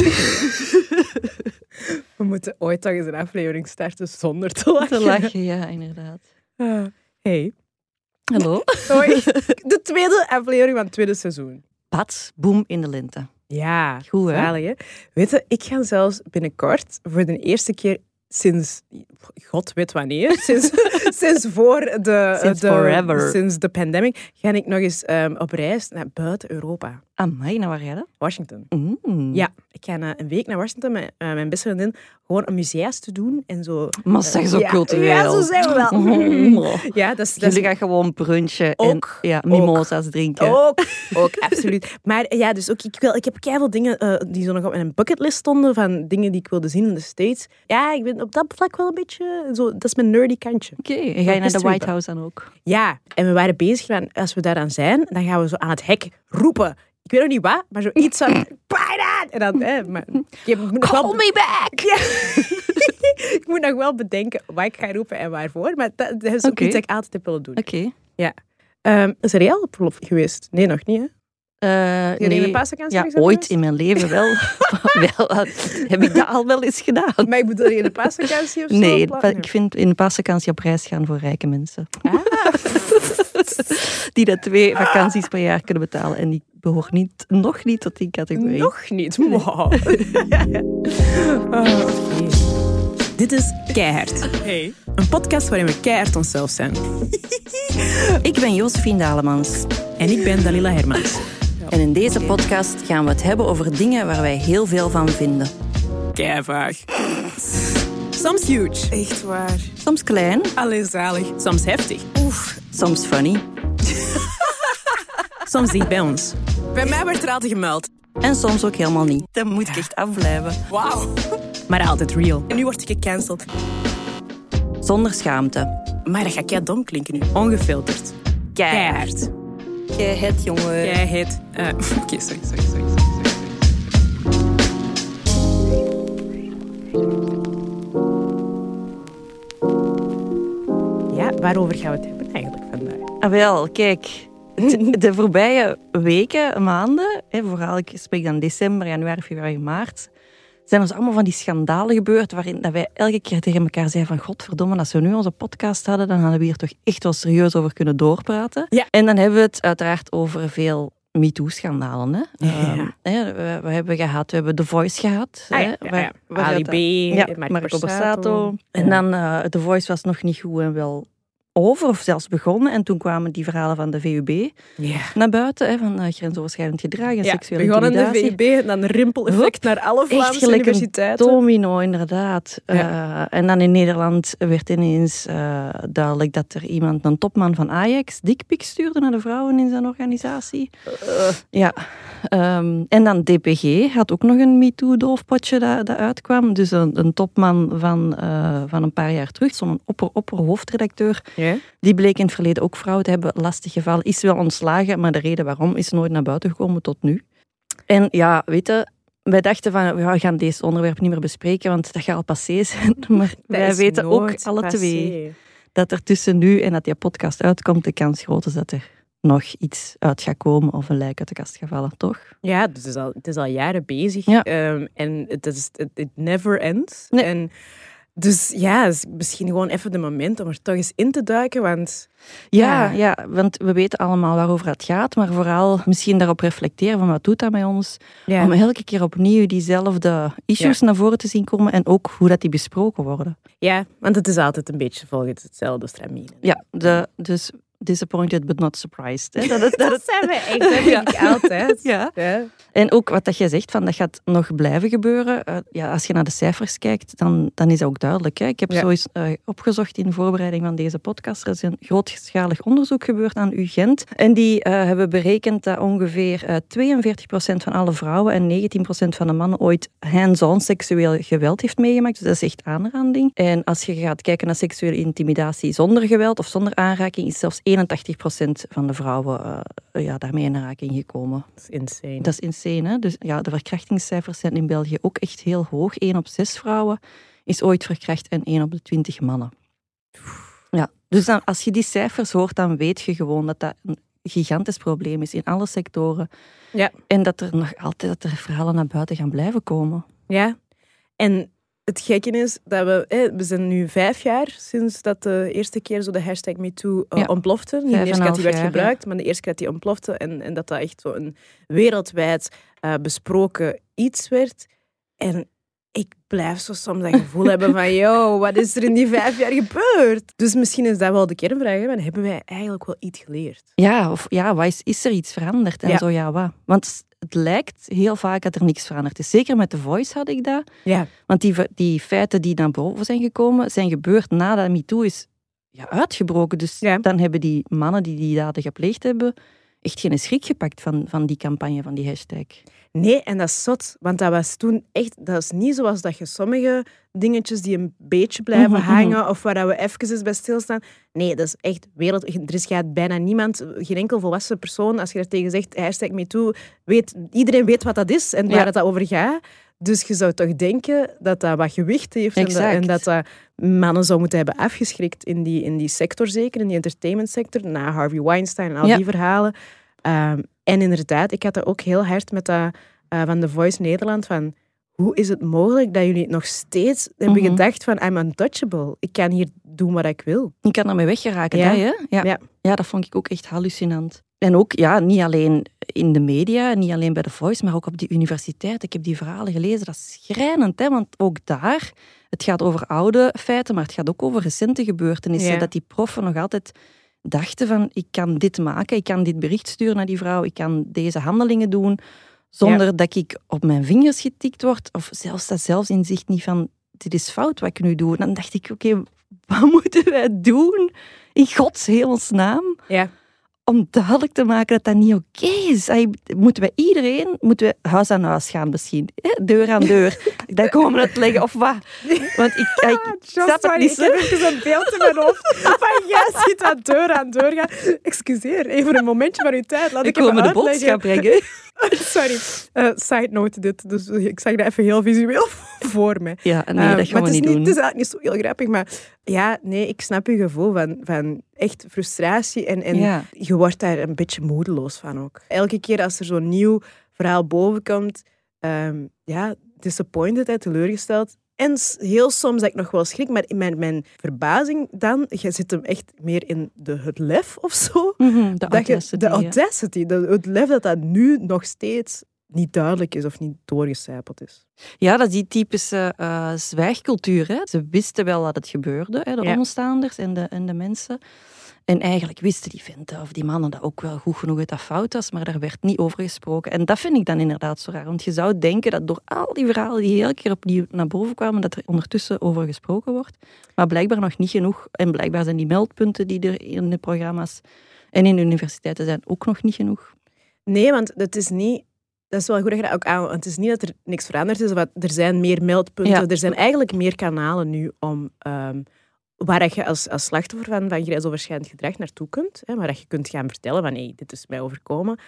We moeten ooit nog eens een aflevering starten zonder te lachen. Te lachen, ja, inderdaad. Ah, hey. Hallo. Hoi. De tweede aflevering van het tweede seizoen. Pats, boom in de lente. Ja, Goed, hè? zalig, hè? Weet je, ik ga zelfs binnenkort voor de eerste keer sinds, god weet wanneer, sinds, sinds voor de, Sinds de, forever. sinds de pandemic, ga ik nog eens ehm, op reis naar buiten Europa. Amai, nou waar jij dat? Washington. Mm. Ja, ik ga eh, een week naar Washington met eh, mijn beste vriendin gewoon een musea's te doen en zo. Maar zeg zo ja, cultureel. Ja, zo zijn we wel. Oh. Ja, dat is, dat is Jullie gaan gewoon brunchen Ook, en ja, mimosa's drinken. Ook, ook, absoluut. Maar ja, dus ook, ik, wil, ik heb keihard dingen eh, die zo nog op mijn bucketlist stonden van dingen die ik wilde zien in de States. Ja, ik ben op dat vlak wel een beetje, zo, dat is mijn nerdy kantje. Oké, en ga je naar de White House dan ook? Ja, en we waren bezig, van, als we daaraan zijn, dan gaan we zo aan het hek roepen. Ik weet nog niet wat, maar zoiets van, Biden! En dan, hè, maar, ik moet nog wel, Call me back! Ja. ik moet nog wel bedenken wat ik ga roepen en waarvoor, maar dat, dat is ook iets dat ik altijd heb willen doen. Oké. Ehm, is er al op verlof geweest? Nee, nog niet, hè? Eh, Jullie nee. Ja, ooit in mijn leven wel. wel. Heb ik dat al wel eens gedaan? Maar ik bedoel, je een paasvakantie of zo? Nee, ik vind in de paasvakantie op reis gaan voor rijke mensen. Ah. Die dat twee vakanties per jaar kunnen betalen. En ik behoor niet, nog niet tot die categorie. Nog niet. Wow. Oh, oké. Dit is Keihard. Hey. Een podcast waarin we keihard onszelf zijn. Ik ben Josephine Dalemans. En ik ben Dalila Hermans. En in deze podcast gaan we het hebben over dingen waar wij heel veel van vinden. Keivaag. Soms huge. Echt waar. Soms klein, Allee, zalig. Soms heftig. Soms funny. Soms dicht bij ons. Bij mij werd er altijd gemeld. En soms ook helemaal niet. Dan moet ik echt afblijven. Wauw. Maar altijd real. En nu word ik gecanceld. Zonder schaamte. Maar dat gaat kei dom klinken nu. Ongefilterd. Keihard. Het, jongen. Jij heet... eh, Oké, sorry, sorry, sorry, sorry. Ja, waarover gaan we het hebben? Ah, wel, kijk. De voorbije weken, maanden, hè, vooral ik spreek dan december, januari, februari, maart, zijn er allemaal van die schandalen gebeurd waarin dat wij elke keer tegen elkaar zeiden van godverdomme, als we nu onze podcast hadden, dan hadden we hier toch echt wel serieus over kunnen doorpraten. Ja. En dan hebben we het uiteraard over veel MeToo-schandalen. Hè. Ja. Ehm, hè, we, we hebben gehad, we hebben The Voice gehad. Ah, hè, ja, ja, waar- waar Ali B, Marco, Borsato. En dan, eh The Voice was nog niet goed en wel over, of zelfs begonnen. En toen kwamen die verhalen van de VUB naar buiten, hè, van eh, grensoverschrijdend gedrag en Ja, seksuele begonnen de intimidatie. VUB en dan rimpel-effect naar alle Echt Vlaamse gelijk een universiteiten. domino, inderdaad. Eh, en dan in Nederland werd ineens eh, duidelijk dat er iemand, een topman van Ajax, dikpik stuurde naar de vrouwen in zijn organisatie. Ja. Ehm, en dan DPG had ook nog een MeToo-doofpotje dat, dat uitkwam. Dus een, een topman van, van een paar jaar terug, zo'n opper-opper hoofdredacteur, Ja? die bleek in het verleden ook vrouw te hebben. Lastig geval, is wel ontslagen, maar de reden waarom is nooit naar buiten gekomen tot nu. En ja, weet je, wij dachten van, we gaan deze onderwerp niet meer bespreken, want dat gaat al passé zijn. Maar Dat wij weten ook alle passé. twee dat er tussen nu en dat die podcast uitkomt, de kans groot is dat er nog iets uit gaat komen of een lijk uit de kast gaat vallen, toch? Ja, dus het is al, het is al jaren bezig. Ja. Ehm, en het, is, het it never ends. Nee. En dus ja, misschien gewoon even de moment om er toch eens in te duiken. Want Ja, Ja. ja, want we weten allemaal waarover het gaat, maar vooral misschien daarop reflecteren van wat doet dat met ons, ja, om elke keer opnieuw diezelfde issues naar voren te zien komen en ook hoe dat die besproken worden. ja, want het is altijd een beetje volgens hetzelfde stramien. Ja, de, dus disappointed but not surprised. Hè? Dat, zijn we echt, dat ik altijd. Ja. Ja. en ook wat dat jij zegt, van, dat gaat nog blijven gebeuren. Eh, ja, als je naar de cijfers kijkt, dan, dan is dat ook duidelijk. Hè? Ik heb Ja. zo eens eh, opgezocht in de voorbereiding van deze podcast. Er is een grootschalig onderzoek gebeurd aan UGent. En die eh, hebben berekend dat ongeveer eh 42% van alle vrouwen en 19% van de mannen ooit hands-on seksueel geweld heeft meegemaakt. Dus dat is echt aanranding. En als je gaat kijken naar seksuele intimidatie zonder geweld of zonder aanraking, is zelfs 81% van de vrouwen eh, ja, daarmee in aanraking gekomen. Dat is insane. Dat is insane, hè? Dus ja, de verkrachtingscijfers zijn in België ook echt heel hoog. 1 op 6 vrouwen is ooit verkracht en 1 op de 20 mannen. Ja, dus dan, als je die cijfers hoort, dan weet je gewoon dat dat een gigantisch probleem is in alle sectoren. Ja. En dat er nog altijd dat er verhalen naar buiten gaan blijven komen. Ja. En het gekke is dat we... Hè, we zijn nu vijf jaar sinds dat de eerste keer zo de hashtag MeToo uh, Ja. ontplofte. Niet de eerste keer dat die werd jaar, gebruikt, maar de eerste keer dat die ontplofte. En, en dat dat echt zo een wereldwijd eh, besproken iets werd. En ik blijf zo soms dat gevoel hebben van, yo, wat is er in die vijf jaar gebeurd? Dus misschien is dat wel de kernvraag. Maar hebben wij eigenlijk wel iets geleerd? Ja, of ja, wat is, is er iets veranderd? En Ja. zo ja, wat? Want het lijkt heel vaak dat er niks veranderd is. Zeker met The Voice had ik dat. Ja. Want die, die feiten die naar boven zijn gekomen, zijn gebeurd nadat MeToo is ja, uitgebroken. Dus Ja. dan hebben die mannen die die daden gepleegd hebben, echt geen schrik gepakt van, van die campagne, van die hashtag. Nee, en dat is zot. Want dat was toen echt... Dat is niet zoals dat je sommige dingetjes die een beetje blijven Mhm, mhm. hangen of waar dat we even eens bij stilstaan. Nee, dat is echt wereld... Er is gaat bijna niemand, geen enkel volwassen persoon, als je er tegen zegt, hashtag MeToo, weet, iedereen weet wat dat is en waar Ja. het dat over gaat. Dus je zou toch denken dat dat wat gewicht heeft en dat, en dat dat mannen zou moeten hebben afgeschrikt in die, in die sector, zeker in die entertainmentsector, na Harvey Weinstein en al Ja. die verhalen. Ehm, en inderdaad, ik had dat ook heel hard met dat eh, van The Voice Nederland, van hoe is het mogelijk dat jullie nog steeds hebben Mhm. gedacht van I'm untouchable, ik kan hier doen wat ik wil. Je kan daarmee weggeraken, Ja. dat, hè? Ja. Ja. Ja. dat vond ik ook echt hallucinant. En ook, ja, niet alleen in de media, niet alleen bij The Voice, maar ook op die universiteit. Ik heb die verhalen gelezen, dat is schrijnend, hè? Want ook daar, het gaat over oude feiten, maar het gaat ook over recente gebeurtenissen. Ja. Dat die proffen nog altijd dachten van, ik kan dit maken, ik kan dit bericht sturen naar die vrouw, ik kan deze handelingen doen, zonder dat ik op mijn vingers getikt word, of zelfs dat zelfsinzicht niet van, dit is fout wat ik nu doe. Dan dacht ik, oké, wat moeten wij doen? In Gods hemelsnaam Ja. om duidelijk te maken dat dat niet oké is. Moeten we iedereen, moeten we huis aan huis gaan misschien, deur aan deur, dat komen uitleggen of wat? Want ik, ik snap het niet. ik heb even een beeld in mijn hoofd van jij ziet aan deur aan deur gaan. Excuseer, even een momentje van uw tijd. Laat Ik ik kom de boodschap brengen. Sorry. Eh, side note dit, dus ik zag dat even heel visueel voor me. Ja, nee, Ehm, dat gaan maar we het niet doen. Het is eigenlijk niet zo heel grappig, maar ja, nee, ik snap je gevoel van, van echt frustratie. En, en Ja. je wordt daar een beetje moedeloos van ook. Elke keer als er zo'n nieuw verhaal bovenkomt, ehm ja, disappointed, hè, teleurgesteld. En heel soms dat ik nog wel schrik, maar in mijn, mijn verbazing dan, je zit hem echt meer in de, het lef of zo. Mhm, de je, audacity, de ja. audacity, de- het lef dat dat nu nog steeds niet duidelijk is of niet doorgecijpeld is. Ja, dat is die typische eh, zwijgcultuur. Hè. Ze wisten wel dat het gebeurde, hè, de Ja. omstaanders en de, en de mensen. En eigenlijk wisten die venten of die mannen dat ook wel goed genoeg dat dat fout was, maar daar werd niet over gesproken. En dat vind ik dan inderdaad zo raar. Want je zou denken dat door al die verhalen die elke keer opnieuw naar boven kwamen, dat er ondertussen over gesproken wordt. Maar blijkbaar nog niet genoeg. En blijkbaar zijn die meldpunten die er in de programma's en in de universiteiten zijn ook nog niet genoeg. Nee, want het is niet... Dat is wel goed dat je dat ook aan... Want het is niet dat er niks veranderd is. Wat- er zijn meer meldpunten. Ja. Er zijn eigenlijk meer kanalen nu om... ehm, waar je als, als slachtoffer van, van grensoverschrijdend gedrag naartoe kunt. Hè, waar je kunt gaan vertellen van hey, dit is mij overkomen.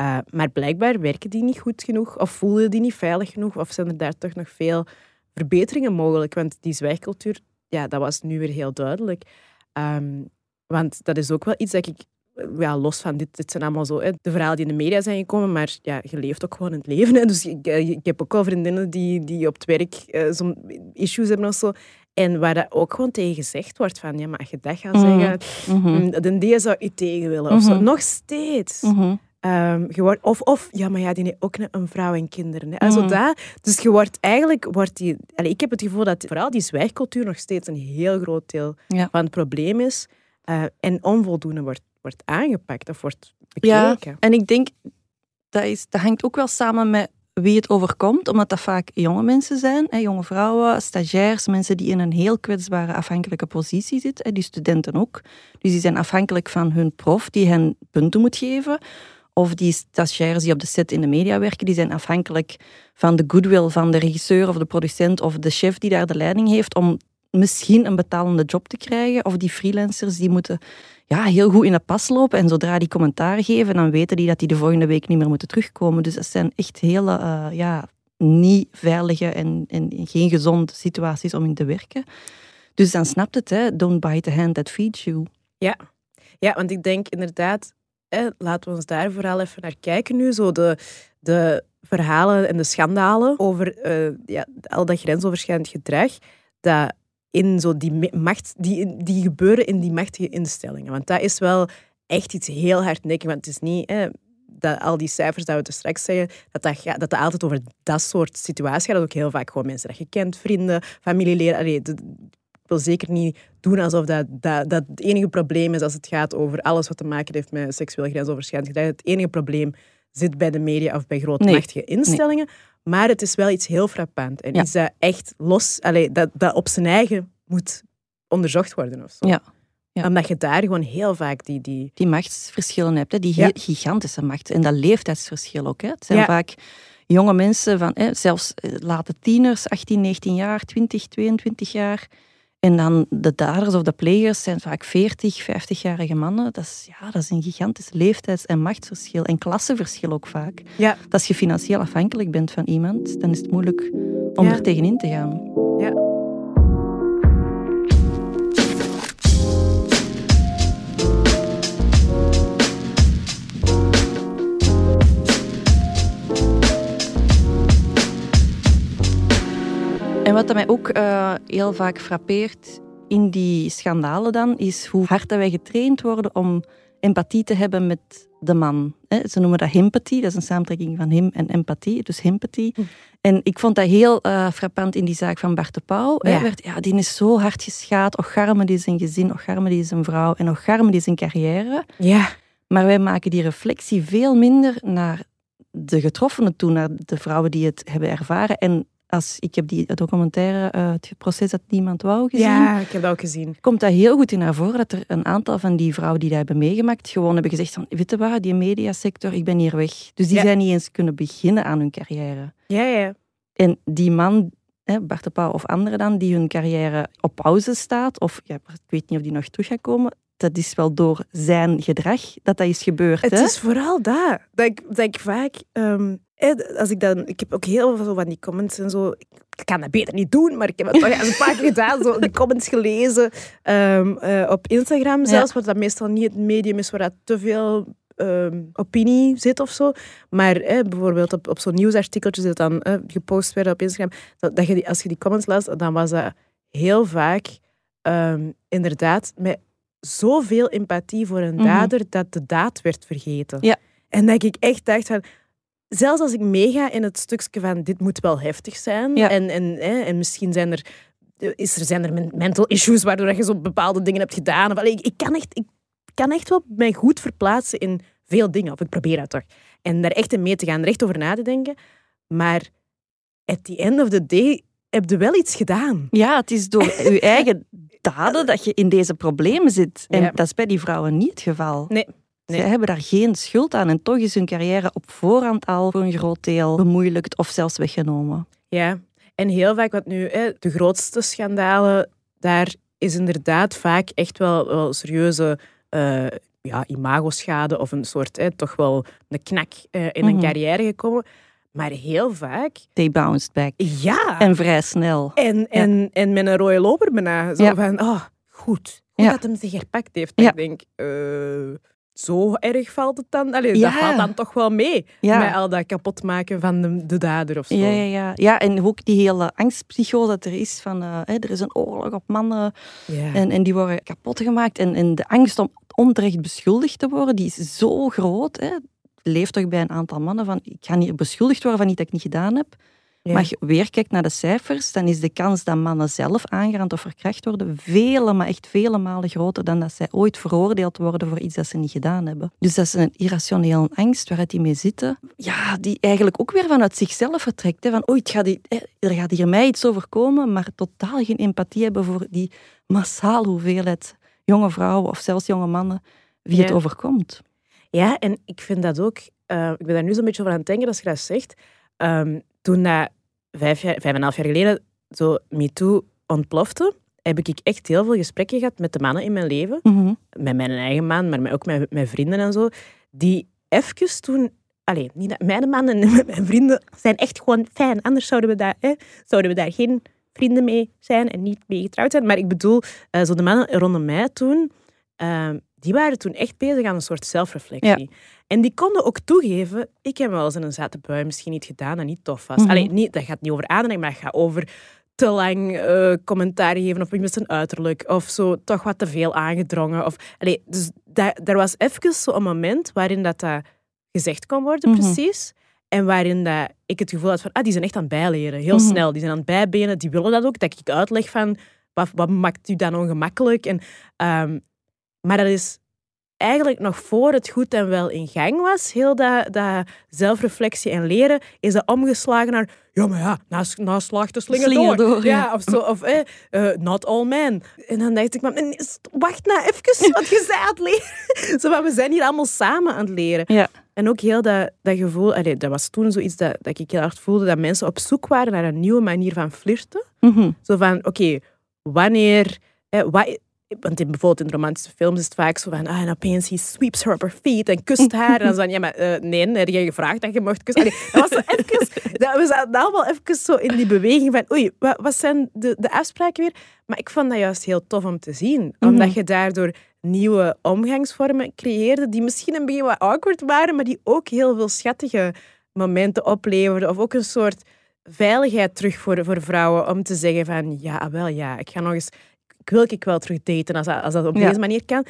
Uh, maar blijkbaar werken die niet goed genoeg. Of voelen die niet veilig genoeg. Of zijn er daar toch nog veel verbeteringen mogelijk. Want die zwijgcultuur, ja, dat was nu weer heel duidelijk. Um, want dat is ook wel iets dat ik ja, los van dit, dit zijn allemaal zo, de verhalen die in de media zijn gekomen, maar ja, je leeft ook gewoon het leven. Dus ik, ik heb ook wel vriendinnen die, die op het werk uh, issues hebben of zo. En waar dat ook gewoon tegen gezegd wordt van, ja, maar als je dat gaat Mhm. zeggen, mm -hmm. de die zou je tegen willen of Mhm. zo. Nog steeds. Mhm. Um, je wordt, of, of, ja, maar ja, die heeft ook een vrouw en kinderen. Hè. Also dat, dus je wordt eigenlijk, wordt die, allez, ik heb het gevoel dat vooral die zwijgcultuur nog steeds een heel groot deel Ja. van het probleem is. Uh, en onvoldoende wordt, wordt aangepakt of wordt Ja, bekeken. en ik denk, dat, is, dat hangt ook wel samen met wie het overkomt, omdat dat vaak jonge mensen zijn, hè, jonge vrouwen, stagiairs, mensen die in een heel kwetsbare afhankelijke positie zitten, die studenten ook. Dus die zijn afhankelijk van hun prof die hen punten moet geven. Of die stagiaires die op de set in de media werken, die zijn afhankelijk van de goodwill van de regisseur of de producent of de chef die daar de leiding heeft om misschien een betalende job te krijgen. Of die freelancers die moeten ja, heel goed in de pas lopen. En zodra die commentaar geven, dan weten die dat die de volgende week niet meer moeten terugkomen. Dus dat zijn echt hele uh, ja, niet veilige en, en geen gezonde situaties om in te werken. Dus dan snapt het, hè? don't bite the hand that feeds you. Ja. ja, want ik denk inderdaad, eh, laten we ons daar vooral even naar kijken nu. Zo de, de verhalen en de schandalen over eh, ja, al dat grensoverschrijdend gedrag, dat in zo die macht, die, die gebeuren in die machtige instellingen. Want dat is wel echt iets heel hardnekkig. Want het is niet hè, dat al die cijfers dat we er straks zeggen, dat dat, gaat, dat dat altijd over dat soort situaties gaat. Dat ook heel vaak gewoon mensen dat je kent, vrienden, familieleden. Ik wil zeker niet doen alsof dat, dat, dat het enige probleem is als het gaat over alles wat te maken heeft met seksueel grensoverschrijdend gedrag. Het enige probleem zit bij de media of bij grote Nee. machtige instellingen. Maar het is wel iets heel frappant. En Ja. is dat echt los, allee, dat, dat op zijn eigen moet onderzocht worden of zo. Ja. Ja. Omdat je daar gewoon heel vaak die... die die machtsverschillen hebt, hè, die Ja. gigantische macht. En dat leeftijdsverschil ook. Hè. Het zijn Ja. vaak jonge mensen van hè, zelfs eh, late tieners, 18, 19 jaar, 20, 22 jaar. En dan de daders of de plegers zijn vaak 40, 50-jarige mannen. Dat is, ja, dat is een gigantisch leeftijds- en machtsverschil. En klassenverschil ook vaak. ja, Dat als je financieel afhankelijk bent van iemand, dan is het moeilijk om Ja. er tegenin te gaan. ja. En wat dat mij ook eh, heel vaak frappeert in die schandalen dan, is hoe hard dat wij getraind worden om empathie te hebben met de man. Hè, Ze noemen dat himpathie, dat is een samentrekking van him en empathie, dus himpathie. Hm. En ik vond dat heel eh, frappant in die zaak van Bart de Pauw. Ja. Werd, ja, die is zo hard geschaad, ocharme die zijn gezin, ocharme die zijn vrouw en ocharme die zijn carrière. ja. Maar wij maken die reflectie veel minder naar de getroffenen toe, naar de vrouwen die het hebben ervaren. En als ik heb die documentaire, eh, het proces dat niemand wou gezien, Ja, ik heb dat ook gezien. komt dat heel goed in naar voren dat er een aantal van die vrouwen die dat hebben meegemaakt gewoon hebben gezegd van, weet je wat, die mediasector, ik ben hier weg. Dus die Ja. zijn niet eens kunnen beginnen aan hun carrière. Ja, ja. En die man, hè, Bart de Pauw of anderen dan, die hun carrière op pauze staat, of ja, ik weet niet of die nog terug gaat komen, dat is wel door zijn gedrag dat dat is gebeurd. Het hè? is vooral dat. Dat ik, dat ik vaak... ehm, als ik, dan, ik heb ook heel veel van die comments en zo. Ik kan dat beter niet doen, maar ik heb het toch een paar keer gedaan. Zo die comments gelezen ehm, eh, op Instagram zelfs. Wat dat meestal niet het medium is waar dat te veel ehm, opinie zit of zo. Maar bijvoorbeeld op, op zo'n nieuwsartikeltje dat dan eh, gepost werd op Instagram. Dat, dat je die, als je die comments las, dan was dat heel vaak ehm, inderdaad met zoveel empathie voor een Mhm. dader dat de daad werd vergeten. Ja. En dat ik echt dacht van... Zelfs als ik meega in het stukje van dit moet wel heftig zijn Ja. en, en, hè, en misschien zijn er, is er, zijn er men- mental issues waardoor dat je zo bepaalde dingen hebt gedaan. Of, allee, ik, ik, kan echt, ik kan echt wel mij goed verplaatsen in veel dingen. Of ik probeer dat toch. En daar echt in mee te gaan, er echt over na te denken. Maar at the end of the day heb je wel iets gedaan. Ja, het is door je eigen daden dat je in deze problemen zit. En Ja. dat is bij die vrouwen niet het geval. Nee. Nee. Zij hebben daar geen schuld aan en toch is hun carrière op voorhand al voor een groot deel bemoeilijkt of zelfs weggenomen. Ja, en heel vaak, wat nu hè, de grootste schandalen, daar is inderdaad vaak echt wel, wel serieuze eh ja, imagoschade of een soort, hè, toch wel een knak eh, in een Mhm. carrière gekomen. Maar heel vaak, They bounced back. ja. En vrij snel. En, en, en met een rode loper bijna. Zo Ja. van, oh, goed. Goed Ja. dat hem zich herpakt heeft. Ik denk, eh, zo erg valt het dan? Allee, Ja. Dat valt dan toch wel mee. Ja. Met al dat kapotmaken van de, de dader of zo. Ja, ja, ja. ja, en ook die hele angstpsychose dat er is van eh, hè, er is een oorlog op mannen Ja. en, en die worden kapot gemaakt. En, en de angst om onterecht beschuldigd te worden, die is zo groot. Hè. Leeft toch bij een aantal mannen van ik ga hier beschuldigd worden van iets dat ik niet gedaan heb. Ja. Maar als je weer kijkt naar de cijfers, dan is de kans dat mannen zelf aangerand of verkracht worden vele, maar echt vele malen groter dan dat zij ooit veroordeeld worden voor iets dat ze niet gedaan hebben. Dus dat is een irrationele angst waaruit die mee zitten. Ja, die eigenlijk ook weer vanuit zichzelf vertrekt. Hè, van, het gaat hier, eh, er gaat hier mij iets overkomen, maar totaal geen empathie hebben voor die massale hoeveelheid jonge vrouwen of zelfs jonge mannen wie het overkomt. Ja, en ik vind dat ook... eh, ik ben daar nu zo'n beetje over aan het denken als je dat zegt. Ehm, toen dat vijf, jaar, vijf en een half jaar geleden zo MeToo ontplofte, heb ik echt heel veel gesprekken gehad met de mannen in mijn leven. Mhm. Met mijn eigen man, maar ook met mijn vrienden en zo. Die even toen... Allee, niet dat, mijn mannen en mijn vrienden zijn echt gewoon fijn. Anders zouden we daar, hè, zouden we daar geen vrienden mee zijn en niet mee getrouwd zijn. Maar ik bedoel, eh, zo de mannen rondom mij toen, eh, die waren toen echt bezig aan een soort zelfreflectie. En die konden ook toegeven, ik heb wel eens in een zette bui misschien niet gedaan dat niet tof was. Mhm. Allee, niet, dat gaat niet over aandacht, maar dat gaat over te lang eh, commentaar geven op iemand zijn uiterlijk. Of zo toch wat te veel aangedrongen. Of, allee, dus daar, daar was even zo'n moment waarin dat, dat gezegd kon worden, Mhm. precies. En waarin dat ik het gevoel had van, ah, die zijn echt aan het bijleren. Heel Mhm. snel. Die zijn aan het bijbenen. Die willen dat ook. Dat ik uitleg van, wat, wat maakt u dan ongemakkelijk? En, ehm, maar dat is eigenlijk nog voor het goed en wel in gang was, heel dat, dat zelfreflectie en leren, is dat omgeslagen naar, ja, maar ja, na, na slag de slinger, Slinger door. door, ja. ja. Of, zo, of eh, not all men. En dan dacht ik, maar wacht nou even, wat je zei aan het leren. Zo, maar we zijn hier allemaal samen aan het leren. Ja. En ook heel dat, dat gevoel, allee, dat was toen zoiets dat, dat ik heel hard voelde, dat mensen op zoek waren naar een nieuwe manier van flirten. Mhm. Zo van, oké, wanneer... Eh, wat, want in, bijvoorbeeld in romantische films is het vaak zo van, ah, en opeens he sweeps her op her feet en kust haar. en dan zo van, ja, maar eh, nee, heb jij gevraagd dat je mocht kussen? Allee, dat was zo even, dat, we zaten allemaal even zo in die beweging van, oei, wat, wat zijn de, de afspraken weer? Maar ik vond dat juist heel tof om te zien. Omdat Mhm. je daardoor nieuwe omgangsvormen creëerde die misschien een beetje wat awkward waren, maar die ook heel veel schattige momenten opleverden. Of ook een soort veiligheid terug voor, voor vrouwen om te zeggen van, ja, ah, wel, ja, ik ga nog eens wil ik wel terug daten als dat, als dat op Ja. deze manier kan.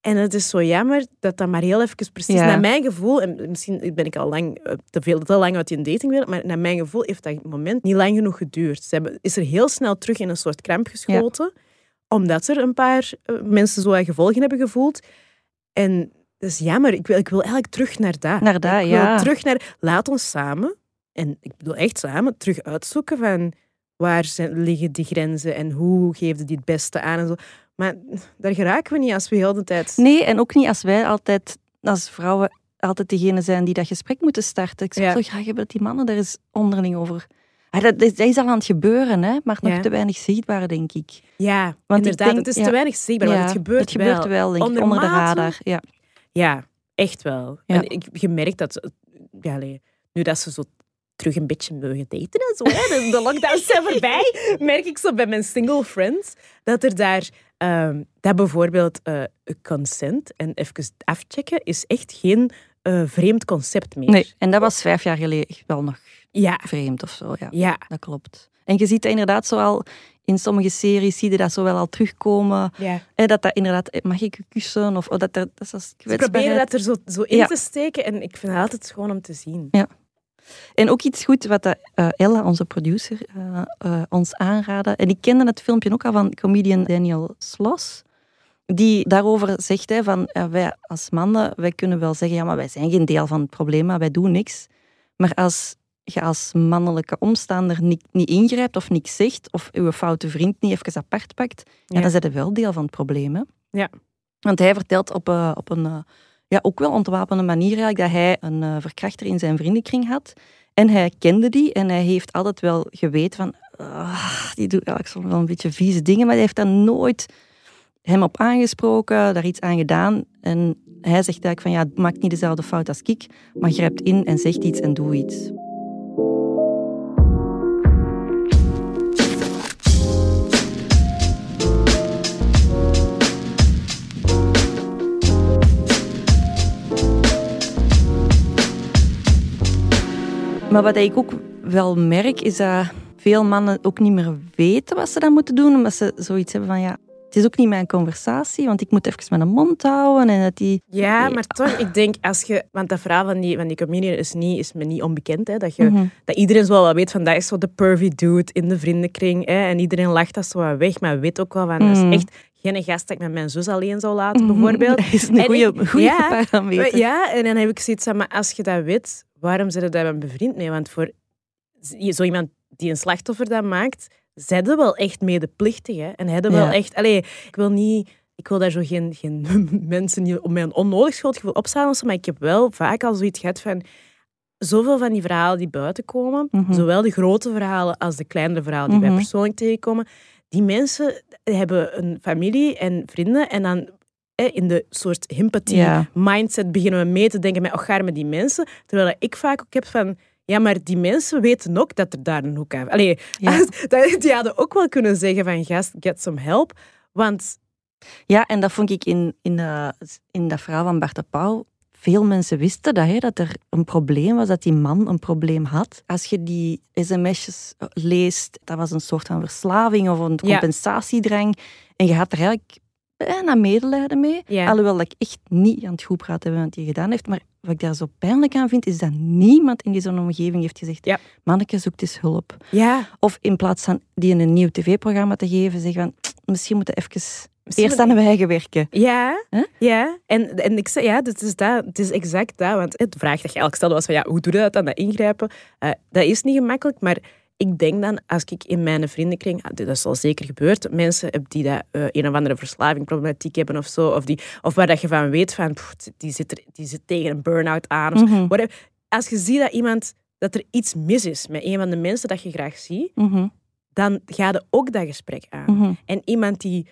En het is zo jammer dat dat maar heel even precies, Ja. naar mijn gevoel, en misschien ben ik al lang, eh, te, veel, te lang uit die datingwereld, maar naar mijn gevoel heeft dat moment niet lang genoeg geduurd. Ze hebben, is er heel snel terug in een soort kramp geschoten, omdat er een paar eh, mensen zo gevolgen hebben gevoeld. En dat is jammer. Ik wil, ik wil eigenlijk terug naar dat. Naar ik wil ja. terug naar, laat ons samen, en ik bedoel echt samen, terug uitzoeken van waar zijn, liggen die grenzen en hoe geef je die het beste aan en zo. Maar daar geraken we niet als we heel de tijd... Nee, en ook niet als wij altijd, als vrouwen, altijd degene zijn die dat gesprek moeten starten. Ik zou Ja. zo graag hebben dat die mannen daar eens onderling over... Dat, is, dat is al aan het gebeuren, hè, maar nog Ja. te weinig zichtbaar, denk ik. Ja, Want inderdaad. denk- het is te weinig zichtbaar, Ja, het gebeurt, het gebeurt wel. denk ik, onder de radar. Ja. Ja, echt wel. En ik, je merkt dat... Ja, nu dat ze zo terug een beetje mogen daten en zo, hè, de, de lockdowns zijn voorbij, merk ik zo bij mijn single friends, dat er daar... ehm, dat bijvoorbeeld eh, consent en even afchecken is echt geen eh, vreemd concept meer. Nee, en dat was vijf jaar geleden wel nog Ja, vreemd of zo. Ja, ja, dat klopt. En je ziet dat inderdaad zo al in sommige series, zie je dat zo wel al terugkomen. ja. Hè, dat dat inderdaad, eh, mag ik kussen? Of oh, dat, er, dat is als Ze proberen dat er zo, zo in Ja. te steken en ik vind het altijd gewoon om te zien. En ook iets goed wat dat, eh, Ella, onze producer, eh, eh, ons aanraadde. En ik kende het filmpje ook al van comedian Daniel Sloss. Die daarover zegt hè, van eh, wij als mannen, wij kunnen wel zeggen, ja, maar wij zijn geen deel van het probleem, maar wij doen niks. Maar als je als mannelijke omstaander niet, niet ingrijpt of niks zegt, of uw foute vriend niet even apart pakt, ja. Dan zijn je wel deel van het probleem. Hè? Ja. Want hij vertelt op, eh, op een eh, ja, ook wel ontwapende manier eigenlijk dat hij een eh, verkrachter in zijn vriendenkring had. En hij kende die en hij heeft altijd wel geweten van... ah, die doet eigenlijk soms wel een beetje vieze dingen, maar hij heeft daar nooit hem op aangesproken, daar iets aan gedaan. En hij zegt eigenlijk van ja, maak niet dezelfde fout als ik, maar grijpt in en zegt iets en doe iets. Maar wat ik ook wel merk, is dat veel mannen ook niet meer weten wat ze dan moeten doen, omdat ze zoiets hebben van ja, het is ook niet mijn conversatie, want ik moet even mijn mond houden en dat die... Ja, Nee. maar toch, ik denk als je... Want dat verhaal van die, van die comedian is, niet, is me niet onbekend. Hè, dat, je, Mhm. dat iedereen zo wel weet van dat is zo de pervy dude in de vriendenkring. Hè, en iedereen lacht dat zo wat weg, maar weet ook wel van... Dat Mhm. is echt geen gast dat ik met mijn zus alleen zou laten, bijvoorbeeld. Dat is een En goede, ja, parameter. Ja, en dan heb ik zoiets van, maar als je dat weet, waarom zit je daar met bevriend mee? Want voor zo iemand die een slachtoffer dat maakt, zijn ze wel echt medeplichtig. Hè? En hebben wel echt... Allee, ik wil niet... Ik wil daar zo geen, geen mensen om mij een onnodig schuldgevoel opstaan, maar ik heb wel vaak al zoiets gehad van zoveel van die verhalen die buiten komen, Mhm. zowel de grote verhalen als de kleinere verhalen die wij Mhm. persoonlijk tegenkomen, die mensen hebben een familie en vrienden en dan in de soort empathie mindset beginnen we mee te denken met, oh, gaar met die mensen. Terwijl ik vaak ook heb van, ja, maar die mensen weten ook dat er daar een hoek aan... Allee, Ja. die hadden ook wel kunnen zeggen van, gast, get some help. Want Ja, en dat vond ik in, in, eh, in dat verhaal van Bart de Pauw. Veel mensen wisten dat, hè, dat er een probleem was, dat die man een probleem had. Als je die sms'jes leest, dat was een soort van verslaving of een Ja. compensatiedrang. En je had er eigenlijk bijna medelijden mee. Ja. Alhoewel dat ik echt niet aan het goed praten ben wat hij gedaan heeft. Maar wat ik daar zo pijnlijk aan vind, is dat niemand in die omgeving heeft gezegd Ja. manneke, zoekt eens hulp. Ja. Of in plaats van die een nieuw tv-programma te geven, zeggen van misschien moeten we even eerst aan de eigen werken. Ja, ja. En, en ik zei, ja, het is, dat, het is exact dat. Want het vraag dat je eigenlijk stelde was van, ja, hoe doe je dat dan, dat ingrijpen? Eh, dat is niet gemakkelijk, maar ik denk dan, als ik in mijn vriendenkring, ah, dat is al zeker gebeurd, mensen die dat, eh, een of andere verslavingproblematiek hebben of zo, of, die, of waar dat je van weet van, pff, die, zit er, die zit tegen een burn-out aan. Of. Mhm. Als je ziet dat iemand, dat er iets mis is met een van de mensen dat je graag ziet, Mhm, dan ga je ook dat gesprek aan. mhm. En iemand die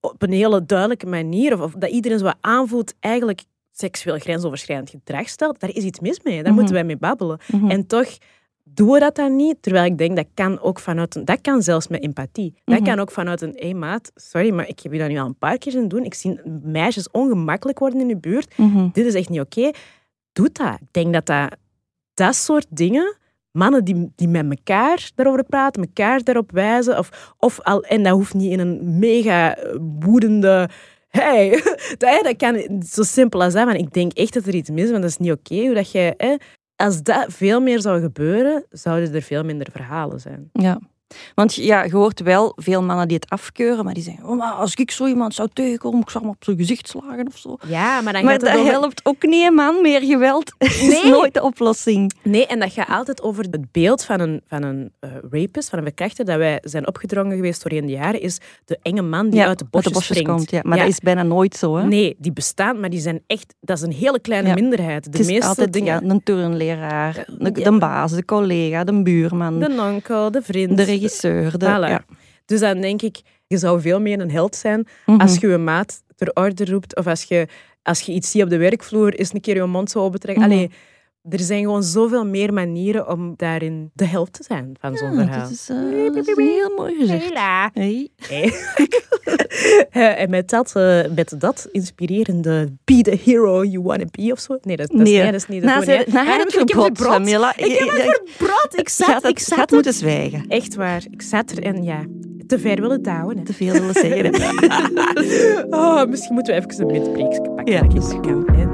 op een hele duidelijke manier, of, of dat iedereen zo aanvoelt, eigenlijk seksueel grensoverschrijdend gedrag stelt, daar is iets mis mee. Daar Mhm. moeten wij mee babbelen. Mhm. En toch doen we dat dan niet, terwijl ik denk dat kan ook vanuit een, dat kan zelfs met empathie. Dat Mhm. kan ook vanuit een, hé hey maat, sorry, maar ik heb je dat nu al een paar keer zien doen. Ik zie meisjes ongemakkelijk worden in je buurt. Mhm. Dit is echt niet oké. Doe dat. Ik denk dat dat, dat soort dingen, mannen die, die met elkaar daarover praten, elkaar daarop wijzen, of, of al, en dat hoeft niet in een mega woedende. Hey, dat, kan zo simpel als dat. Maar ik denk echt dat er iets mis is, want dat is niet oké. hoe dat hè, als dat veel meer zou gebeuren, zouden er veel minder verhalen zijn. Ja. Want ja, je hoort wel veel mannen die het afkeuren, maar die zeggen, oh, maar als ik zo iemand zou tegenkomen, ik zou hem op zijn gezicht slagen of zo. Ja, maar dan Maar gaat het dat over... helpt ook niet, hè, man. Meer geweld is nooit de oplossing. Nee, en dat gaat altijd over het beeld van een, van een eh, rapist, van een verkrachter, dat wij zijn opgedrongen geweest door in de jaren, is de enge man die uit de bosjes, komt. Ja. Maar Ja. dat is bijna nooit zo. Hè? Nee, die bestaan, maar die zijn echt... Dat is een hele kleine minderheid. De het is meeste altijd dingen... ja, een turnleraar, de, baas, de collega, de buurman, de, De onkel, de vriend. Regisseur. De, Voilà. ja. Dus dan denk ik, je zou veel meer een held zijn Mhm. als je je maat ter orde roept of als je, als je iets ziet op de werkvloer, is een keer je mond zo open trekken. Mhm. Allee, er zijn gewoon zoveel meer manieren om daarin de held te zijn van zo'n Ja, verhaal. dat, is, eh, dat is heel mooi gezegd. Hela. Hey. Hey. Eh, en met dat, eh, met dat inspirerende be the hero you wanna be of zo. Nee, dat, dat, is, Nee. nee, dat is niet hè. ze- na het. Camilla. Ik heb het ja, verbrod. Ik zat, gaat, ik het, zat gaat moeten zwijgen. Echt waar. Ik zat er en ja, te ver willen douwen. Hè. Te veel willen zeggen. Oh, misschien moeten we even een midbreekje pakken. Ja, dat is goed.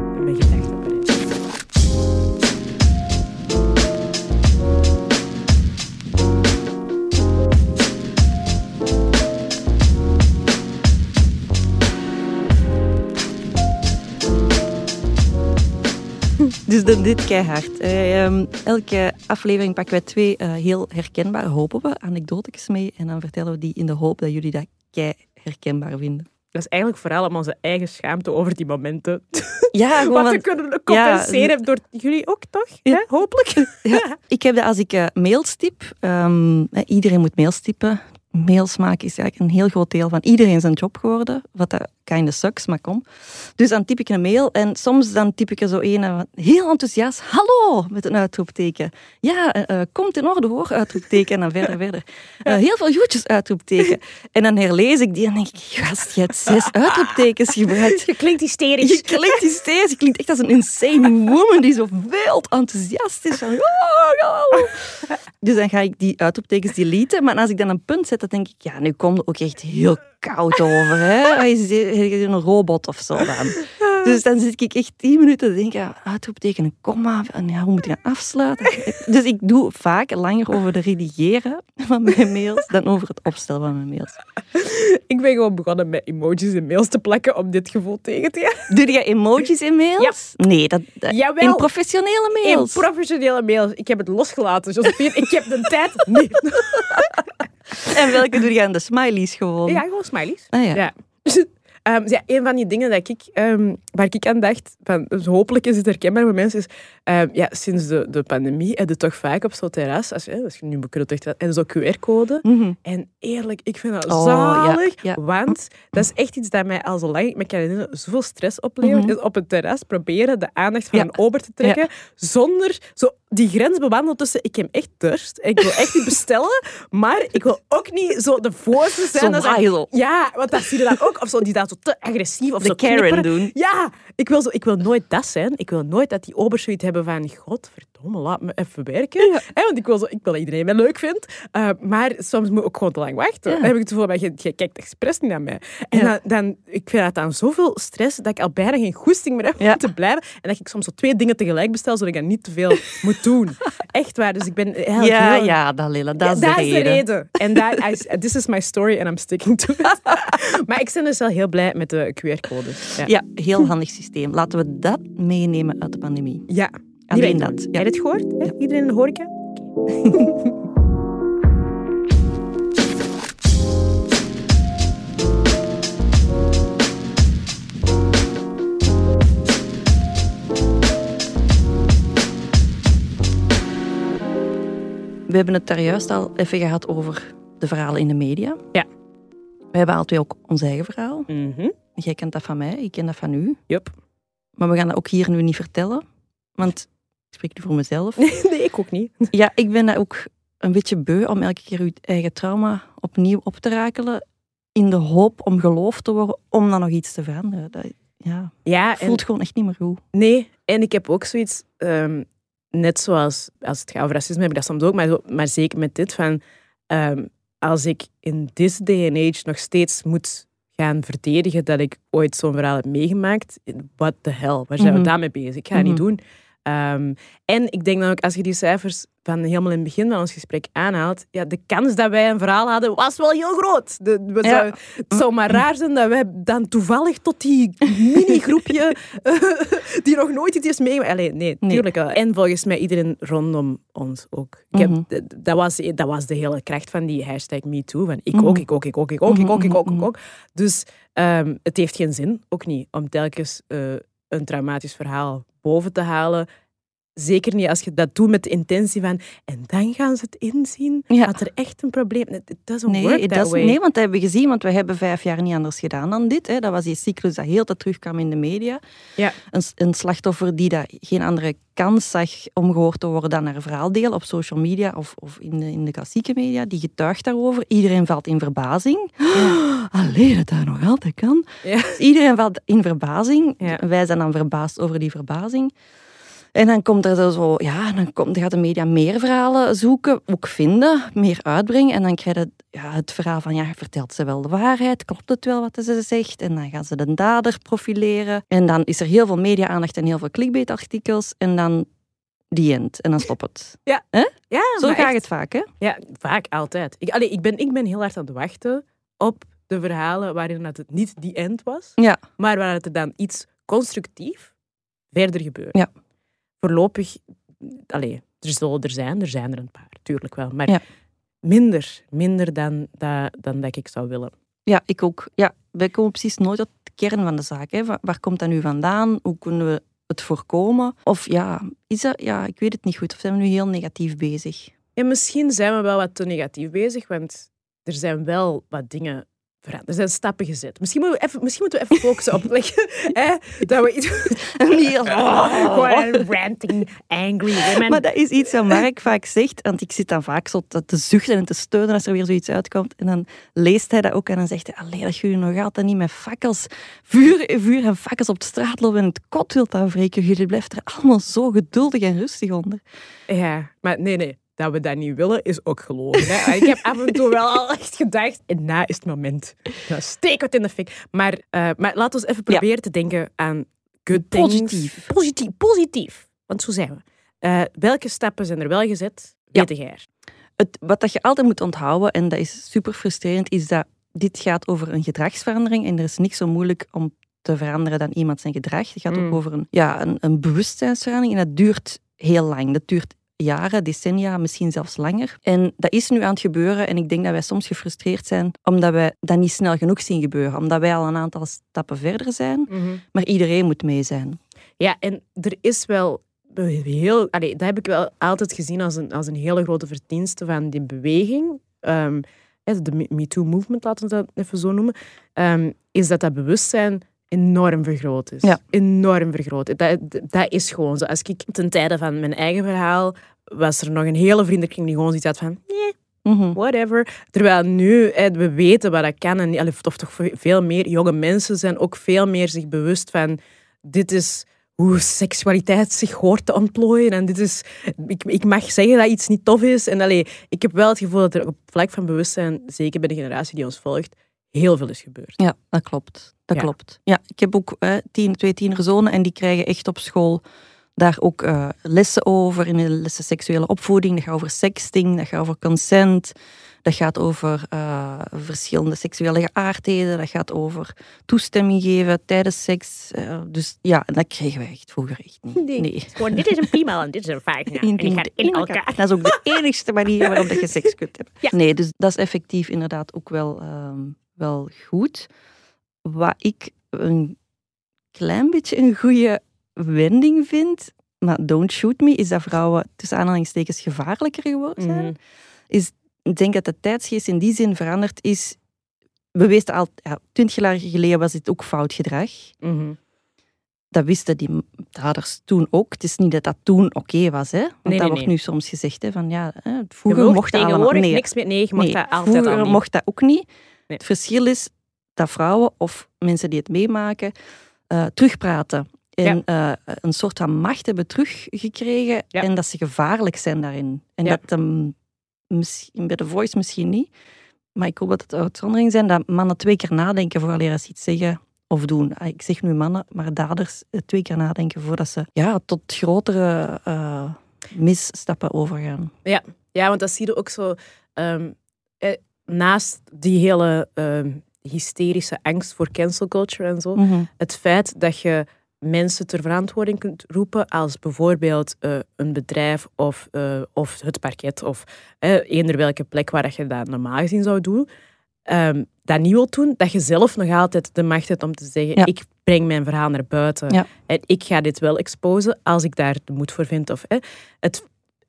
Dus dan dit keihard. Ehm, elke aflevering pakken wij twee eh, heel herkenbare, hopen we, anekdotes mee. En dan vertellen we die in de hoop dat jullie dat kei herkenbaar vinden. Dat is eigenlijk vooral om onze eigen schaamte over die momenten Ja, gewoon wat te kunnen compenseren door jullie ook toch? Ja. Hè? Hopelijk. Ja, ik heb dat als ik eh, mails typ. ehm, eh, iedereen moet mails typen. Mails maken is eigenlijk een heel groot deel van iedereen zijn job geworden. Wat dat kind of sucks, maar kom. Dus dan typ ik een mail en soms dan typ ik er zo een heel enthousiast. Hallo, met een uitroepteken. Ja, eh, eh, komt in orde hoor, uitroepteken. En dan verder, verder. Eh, heel veel groetjes, uitroepteken. En dan herlees ik die en denk ik, gast, je hebt zes uitroeptekens gebruikt. Je klinkt hysterisch. Je klinkt hysterisch. Je klinkt echt als een insane woman die zo wild enthousiast is. Van, "Oh, oh." Dus dan ga ik die uitroeptekens deleten. Maar als ik dan een punt zet, dan denk ik, ja, nu komt het ook echt heel koud over. Hè? Hij is een robot of zo dan. Dus dan zit ik echt tien minuten te denken, uitroepteken, een komma. En ja, hoe moet ik dan afsluiten? Dus ik doe vaak langer over de redigeren van mijn mails dan over het opstellen van mijn mails. Ik ben gewoon begonnen met emojis in mails te plakken om dit gevoel tegen te gaan. Doe je emojis in mails? Nee, dat, dat- Jawel. in professionele In mails. professionele mails. Ik heb het losgelaten, Josephine. Ik heb de tijd niet. En welke doe je aan de smileys gewoon? Ja, gewoon smileys. Ah, ja. Ja. Ehm, dus ja, een van die dingen dat ik, ehm, waar ik aan dacht, van, dus hopelijk is het herkenbaar voor mensen, is ehm, ja, sinds de, de pandemie heb je toch vaak op zo'n terras, als, je- als je nu bekrult echt en zo'n QR-code. Mhm. En eerlijk, ik vind dat Oh, zalig, ja, ja. want dat is echt iets dat mij al zo lang, ik me kan herinneren, zoveel stress oplevert, Mhm. is op een terras proberen de aandacht van Ja. een ober te trekken, zonder zo die grens bewandelen tussen ik heb echt dorst, ik wil echt iets bestellen, maar ik wil ook niet zo de voorste zijn. Zo dat. Ja, want dat zie je dan ook. Of zo, die daar zo te agressief of De zo Karen knipperen. doen. Ja, ik wil, zo, ik wil nooit dat zijn. Ik wil nooit dat die obers zoiets hebben van godverdomme, laat me even werken. Hè, want ik wil, zo, ik wil dat iedereen mij leuk vindt. Uh, maar soms moet ik ook gewoon te lang wachten. Ja. Dan heb ik het gevoel van, je, je kijkt expres niet naar mij. En Ja. dan, dan, ik vind dat dan zoveel stress dat ik al bijna geen goesting meer heb Ja. om te blijven. En dat ik soms zo twee dingen tegelijk bestel, zodat ik dan niet te veel moet doen. Echt waar. Dus ik ben eigenlijk Ja, heel- ja, dat Lilla, dat ja, is de dat is de reden. En this is my story and I'm sticking to it. maar ik ben dus wel heel blij met de QR-codes. Ja. Ja, heel handig systeem. Laten we dat meenemen uit de pandemie. ja. Alleen dat, ja. Heb je het gehoord? hè? Iedereen in de horeca? We hebben het daar juist al even gehad over de verhalen in de media. Ja. We hebben altijd ook ons eigen verhaal. Mhm. Jij kent dat van mij, ik ken dat van u. Yup. Maar we gaan dat ook hier nu niet vertellen. Want spreek nu voor mezelf. Nee, ik ook niet. Ja, ik ben dat ook een beetje beu om elke keer uw eigen trauma opnieuw op te rakelen. In de hoop om geloofd te worden, om dan nog iets te veranderen. Dat ja, Ja, voelt gewoon echt niet meer goed. nee. En ik heb ook zoiets, ehm, net zoals als het gaat over racisme, heb ik dat soms ook, maar, maar zeker met dit, van ehm, als ik in this day and age nog steeds moet gaan verdedigen dat ik ooit zo'n verhaal heb meegemaakt, what the hell, waar zijn Mhm. we daarmee bezig? Ik ga het niet Mhm. doen. Ehm, en ik denk dan ook, als je die cijfers van helemaal in het begin van ons gesprek aanhaalt, ja, de kans dat wij een verhaal hadden, was wel heel groot. De, we Ja. zou- het zou maar raar zijn dat wij dan toevallig tot die mini-groepje die nog nooit iets heeft meegemaakt. Allee, nee, Nee. tuurlijk wel. En volgens mij iedereen rondom ons ook. Ik heb, Mhm. dat, was, dat was de hele kracht van die hashtag MeToo. Van ik Mhm. ook, ik ook, ik ook, ik ook, ik ook, ik ook, ik Mhm, ook. Dus ehm, het heeft geen zin, ook niet, om telkens eh, een traumatisch verhaal boven te halen. Zeker niet als je dat doet met de intentie van en dan gaan ze het inzien Ja. dat er echt een probleem is. It doesn't work Nee, that dat is, way. nee, want dat hebben we gezien, want we hebben vijf jaar niet anders gedaan dan dit. Hè. Dat was die cyclus dat heel tijd terugkwam in de media. Ja. Een, een slachtoffer die dat geen andere kans zag om gehoord te worden dan haar verhaal delen op social media of, of in, de, in de klassieke media. Die getuigt daarover. Iedereen valt in verbazing. Allee, dat dat nog altijd kan. Ja. Dus iedereen valt in verbazing. Ja. Wij zijn dan verbaasd over die verbazing. En dan komt er zo, zo ja, dan komt, gaat de media meer verhalen zoeken, ook vinden, meer uitbrengen. En dan krijg je ja, het verhaal van, ja, vertelt ze wel de waarheid? Klopt het wel wat ze zegt? En dan gaan ze de dader profileren. En dan is er heel veel media-aandacht en heel veel clickbait-artikels. En dan die end. En dan stopt het. Ja, Zo maar gaat echt. het vaak, hè? Ja, vaak, altijd. Ik, allee, ik, ben, ik ben heel hard aan het wachten op de verhalen waarin dat het niet die end was, Ja. maar waar het er dan iets constructief verder gebeurt. Ja. Voorlopig, allee, er zullen er zijn, er zijn er een paar, tuurlijk wel, maar Ja. minder, minder dan, dat, dan dat ik zou willen. Ja, ik ook. Ja, wij komen precies nooit tot de kern van de zaak. Hè. Waar, komt dat nu vandaan? Hoe kunnen we het voorkomen? Of ja, is dat, ja, ik weet het niet goed. Of zijn we nu heel negatief bezig? En misschien zijn we wel wat te negatief bezig, want er zijn wel wat dingen. Er zijn stappen gezet. Misschien moeten we even, misschien moeten we even focussen op hè, dat we iets... Niet Gewoon ranting, angry women. Maar dat is iets wat Mark vaak zegt, want ik zit dan vaak zo te, te zuchten en te steunen als er weer zoiets uitkomt. En dan leest hij dat ook en dan zegt hij, allee, dat jullie nog altijd niet met fakkels, vuur, vuur en fakkels op de straat lopen en het kot wilt aanvreken. Jullie blijft er allemaal zo geduldig en rustig onder. Ja, maar nee, nee. Dat we dat niet willen, is ook gelogen. Hè. Ik heb af en toe wel al echt gedacht, en na is het moment. Nou, steek het in de fik. Maar, eh maar laten we eens even proberen te denken aan good things. Positief. Positief. Positief. Want zo zijn we. Eh, welke stappen zijn er wel gezet? Ja. Weet jij er? Het, wat dat je altijd moet onthouden, en dat is super frustrerend, is dat dit gaat over een gedragsverandering en er is niks zo moeilijk om te veranderen dan iemand zijn gedrag. Het gaat Mm. ook over een, ja, een, een bewustzijnsverandering en dat duurt heel lang. Dat duurt jaren, decennia, misschien zelfs langer. En dat is nu aan het gebeuren en ik denk dat wij soms gefrustreerd zijn omdat wij dat niet snel genoeg zien gebeuren. Omdat wij al een aantal stappen verder zijn, maar iedereen moet mee zijn. Ja, en er is wel heel... Allee, dat heb ik wel altijd gezien als een, als een hele grote verdienste van die beweging. Hè, de Me- MeToo-movement, laten we dat even zo noemen. ehm, is dat dat bewustzijn enorm vergroot is. Ja. Enorm vergroot. Dat, dat is gewoon zo. Als ik ten tijde van mijn eigen verhaal was er nog een hele vriendenkring die gewoon zoiets had van nee, Mhm. whatever. Terwijl nu hè, we weten wat dat kan en of toch veel meer jonge mensen zijn ook veel meer zich bewust van dit is hoe seksualiteit zich hoort te ontplooien en dit is ik, ik mag zeggen dat iets niet tof is en allee, ik heb wel het gevoel dat er op vlak van bewustzijn zeker bij de generatie die ons volgt heel veel is gebeurd. Ja, dat klopt. Dat Ja. klopt. Ja, ik heb ook eh, tien, twee tienerzonen en die krijgen echt op school daar ook eh, lessen over. In de lessen seksuele opvoeding. Dat gaat over sexting, dat gaat over consent. Dat gaat over eh, verschillende seksuele geaardheden. Dat gaat over toestemming geven tijdens seks. Eh, dus ja, en dat kregen wij echt vroeger echt niet. Nee. Gewoon, dit is een piemel en dit is een vagina. En die gaat in elkaar. Dat is ook de enigste manier waarop dat je seks kunt hebben. Ja. Nee, dus dat is effectief inderdaad ook wel, ehm, wel goed. Wat ik een klein beetje een goede wending vind, maar don't shoot me, is dat vrouwen tussen aanhalingstekens gevaarlijker geworden zijn. Mhm. Is, ik denk dat de tijdsgeest in die zin veranderd is. We wisten al, ja, twintig jaar geleden was dit ook fout gedrag. Mhm. Dat wisten die daders toen ook. Het is niet dat dat toen oké was, hè? Want nee, dat wordt nee. nu soms gezegd, hè, van ja, hè, vroeger mocht dat allemaal. niks meer. Nee, je dat altijd vroeger al niet. mocht dat ook niet. Nee. Het verschil is dat vrouwen of mensen die het meemaken eh, terugpraten. En eh, een soort van macht hebben teruggekregen Ja. en dat ze gevaarlijk zijn daarin. En Ja. dat um, misschien, bij de voice misschien niet, maar ik hoop dat het uitzondering zijn dat mannen twee keer nadenken voordat ze iets zeggen of doen. Ah, Ik zeg nu mannen, maar daders eh, twee keer nadenken voordat ze ja, tot grotere misstappen overgaan. Ja, want dat zie je ook zo. ehm, eh, naast die hele ehm, hysterische angst voor cancel culture en zo, Mhm. het feit dat je mensen ter verantwoording kunt roepen als bijvoorbeeld eh, een bedrijf of, eh, of het parket of eender welke plek waar je dat normaal gezien zou doen, ehm, dat niet wilt doen, dat je zelf nog altijd de macht hebt om te zeggen Ja. ik breng mijn verhaal naar buiten Ja. en ik ga dit wel exposen als ik daar de moed voor vind. Of, het,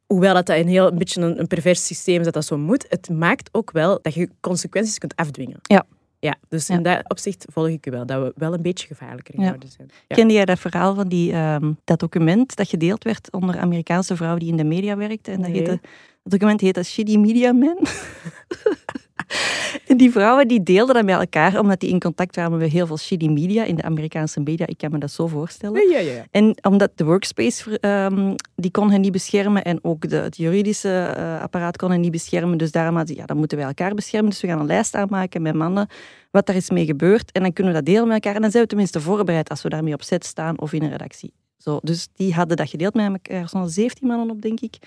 hoewel dat, dat een, heel, een beetje een, een pervers systeem is dat dat zo moet, het maakt ook wel dat je consequenties kunt afdwingen. Ja. Ja, dus Ja. in dat opzicht volg ik u wel, dat we wel een beetje gevaarlijker Ja. geworden zijn. Ja. Kende jij dat verhaal van die, ehm, dat document dat gedeeld werd onder Amerikaanse vrouwen die in de media werkten? En dat, heette, dat document heette Shitty Media Men. en die vrouwen die deelden dat met elkaar, omdat die in contact waren met heel veel shitty media in de Amerikaanse media. Ik kan me dat zo voorstellen. Ja, ja, ja. En omdat de workspace, ehm, die kon hen niet beschermen en ook de, het juridische eh, apparaat kon hen niet beschermen. Dus daarom hadden ze, ja, dan moeten wij elkaar beschermen. Dus we gaan een lijst aanmaken met mannen, wat daar is mee gebeurd. En dan kunnen we dat delen met elkaar. En dan zijn we tenminste voorbereid als we daarmee op set staan of in een redactie. Zo, dus die hadden dat gedeeld met elkaar. Er stonden 17 mannen op, denk ik.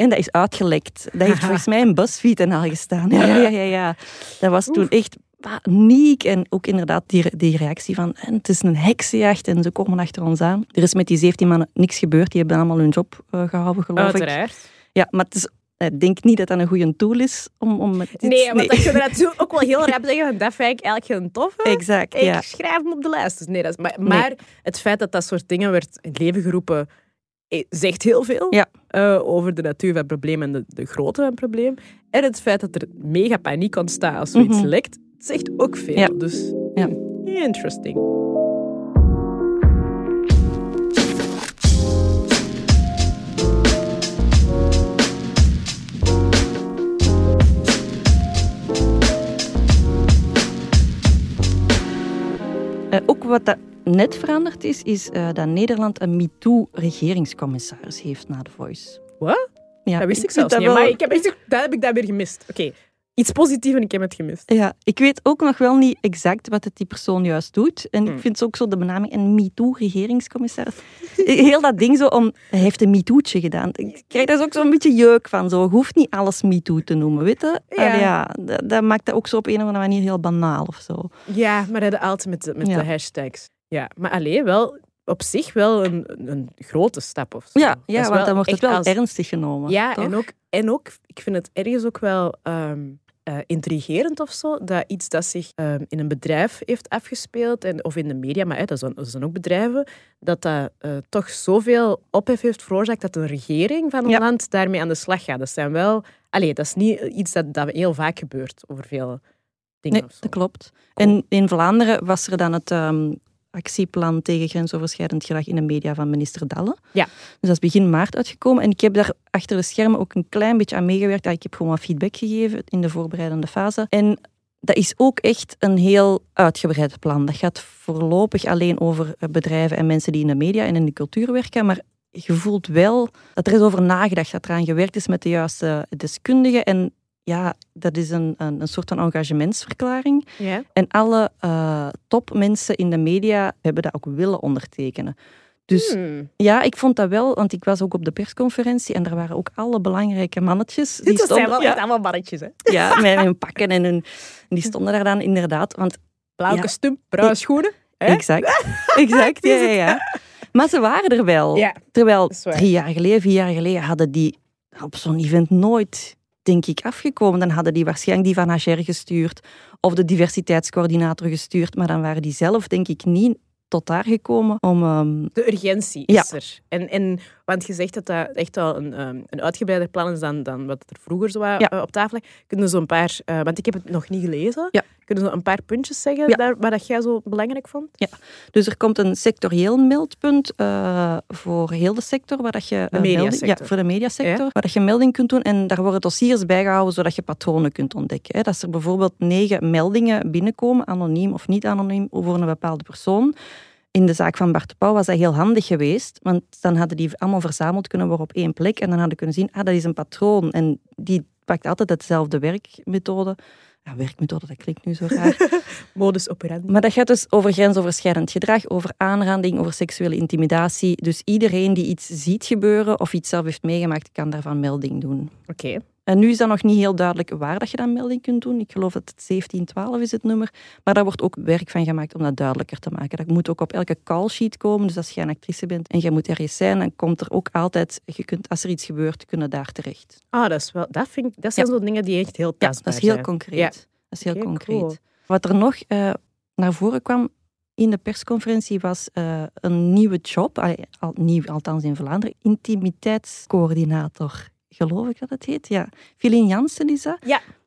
En dat is uitgelekt. Dat heeft volgens mij in BuzzFeed en al gestaan. Ja, ja, ja, ja. Dat was toen echt paniek. En ook inderdaad die, die reactie van het is een heksenjacht en ze komen achter ons aan. Er is met die 17 mannen niks gebeurd. Die hebben allemaal hun job eh, gehouden, geloof ik. Uiteraard. Ja, maar het is, ik denk niet dat dat een goede tool is om, om met dit... Nee, want dan kun je natuurlijk ook wel heel rap zeggen, dat vind ik eigenlijk geen toffe. Exact, Ik ja. schrijf hem op de lijst. Dus nee, dat is, maar, maar het feit dat dat soort dingen werd in het leven geroepen, eh, zegt heel veel Ja. Eh, over de natuur van het probleem en de, de grootte van het probleem. En het feit dat er mega paniek ontstaat als zoiets Mhm. lekt, zegt ook veel. Ja. Dus Ja. interesting. Eh, ook wat dat net veranderd is, is eh, dat Nederland een MeToo-regeringscommissaris heeft na The Voice. Wat? Ja, dat wist ik vind zelfs niet. wel- Maar ik heb, echt, dat heb ik daar weer gemist. Oké, iets positiefs en ik heb het gemist. Ja, ik weet ook nog wel niet exact wat het die persoon juist doet. En Hmm. ik vind ook zo de benaming een MeToo-regeringscommissaris. Heel dat ding zo om... Hij heeft een MeToo'tje gedaan. Ik krijg daar ook zo'n beetje jeuk van. Zo. Je hoeft niet alles MeToo te noemen, weet je? Ja. Ja dat, dat maakt dat ook zo op een of andere manier heel banaal of zo. Ja, maar dat altijd met, de, met Ja. de hashtags. Ja, maar alleen wel op zich wel een, een grote stap of zo. Ja, Dat ja want dan wordt het wel als- ernstig genomen. Ja, toch? en ook, en ook, ik vind het ergens ook wel ehm, eh, intrigerend of zo, dat iets dat zich ehm, in een bedrijf heeft afgespeeld, en, of in de media, maar dat, zijn, dat zijn ook bedrijven, dat dat eh, toch zoveel ophef heeft veroorzaakt dat een regering van een Ja. land daarmee aan de slag gaat. Dat zijn wel... Allee, dat is niet iets dat, dat heel vaak gebeurt over veel dingen Nee, dat klopt. En in Vlaanderen was er dan het, ehm, actieplan tegen grensoverschrijdend gedrag in de media van minister Dalle. Ja. Dus dat is begin maart uitgekomen. En ik heb daar achter de schermen ook een klein beetje aan meegewerkt. Ja, ik heb gewoon wat feedback gegeven in de voorbereidende fase. En dat is ook echt een heel uitgebreid plan. Dat gaat voorlopig alleen over bedrijven en mensen die in de media en in de cultuur werken. Maar je voelt wel dat er is over nagedacht, dat er aan gewerkt is met de juiste deskundigen. En ja, dat is een, een, een soort van engagementsverklaring. Ja. En alle uh, topmensen in de media hebben dat ook willen ondertekenen. Dus Hmm. ja, ik vond dat wel, want ik was ook op de persconferentie en daar waren ook alle belangrijke mannetjes. Die zijn stonden, wel ja, echt allemaal mannetjes, hè? ja, met hun pakken en, hun, die stonden daar dan inderdaad. Want Blauw Ja. kostuum, bruine schoenen. Hè? Exact. exact, ja, ja, ja. Maar ze waren er wel. Ja, Terwijl drie jaar geleden, vier jaar geleden, hadden die op zo'n event nooit, denk ik, afgekomen. Dan hadden die waarschijnlijk die van HR gestuurd of de diversiteitscoördinator gestuurd. Maar dan waren die zelf, denk ik, niet tot daar gekomen om... ehm, De urgentie Ja. is er. En, en, want je zegt dat dat echt wel een, ehm, een uitgebreider plan is dan, dan wat er vroeger zo Ja. eh, op tafel lag. Kunnen zo'n paar, eh, want ik heb het nog niet gelezen. Ja. Kunnen zo een paar puntjes zeggen Ja. daar, waar dat jij zo belangrijk vond? Dus er komt een sectorieel meldpunt eh, voor heel de sector, waar dat je De melding- ja, voor de mediasector, Ja. waar dat je melding kunt doen en daar worden dossiers bijgehouden zodat je patronen kunt ontdekken. Hè. Dat is er bijvoorbeeld negen meldingen binnenkomen, anoniem of niet anoniem, over een bepaalde persoon. In de zaak van Bart de Pauw was dat heel handig geweest, want dan hadden die allemaal verzameld kunnen worden op één plek en dan hadden kunnen zien, ah, dat is een patroon. En die pakt altijd hetzelfde werkmethode. Ja, werkmethode, dat klinkt nu zo raar. Modus operandi. Maar dat gaat dus over grensoverschrijdend gedrag, over aanranding, over seksuele intimidatie. Dus iedereen die iets ziet gebeuren of iets zelf heeft meegemaakt, kan daarvan melding doen. Oké. En nu is dat nog niet heel duidelijk waar dat je dan melding kunt doen. Ik geloof dat het 1712 is het nummer. Maar daar wordt ook werk van gemaakt om dat duidelijker te maken. Dat moet ook op elke callsheet komen. Dus als je een actrice bent en je moet ergens zijn, dan komt er ook altijd... Je kunt, als er iets gebeurt, kunnen daar terecht. Ah, dat, is wel, dat, vind ik, dat zijn Ja. zo dingen die echt heel Ja, tastbaar dat is heel zijn. concreet. Ja. Dat is heel concreet. cool. Wat er nog eh, naar voren kwam in de persconferentie was eh, een nieuwe job, al, nieuw althans in Vlaanderen, intimiteitscoördinator. Geloof ik dat het heet? Ja. Filin Jansen is dat?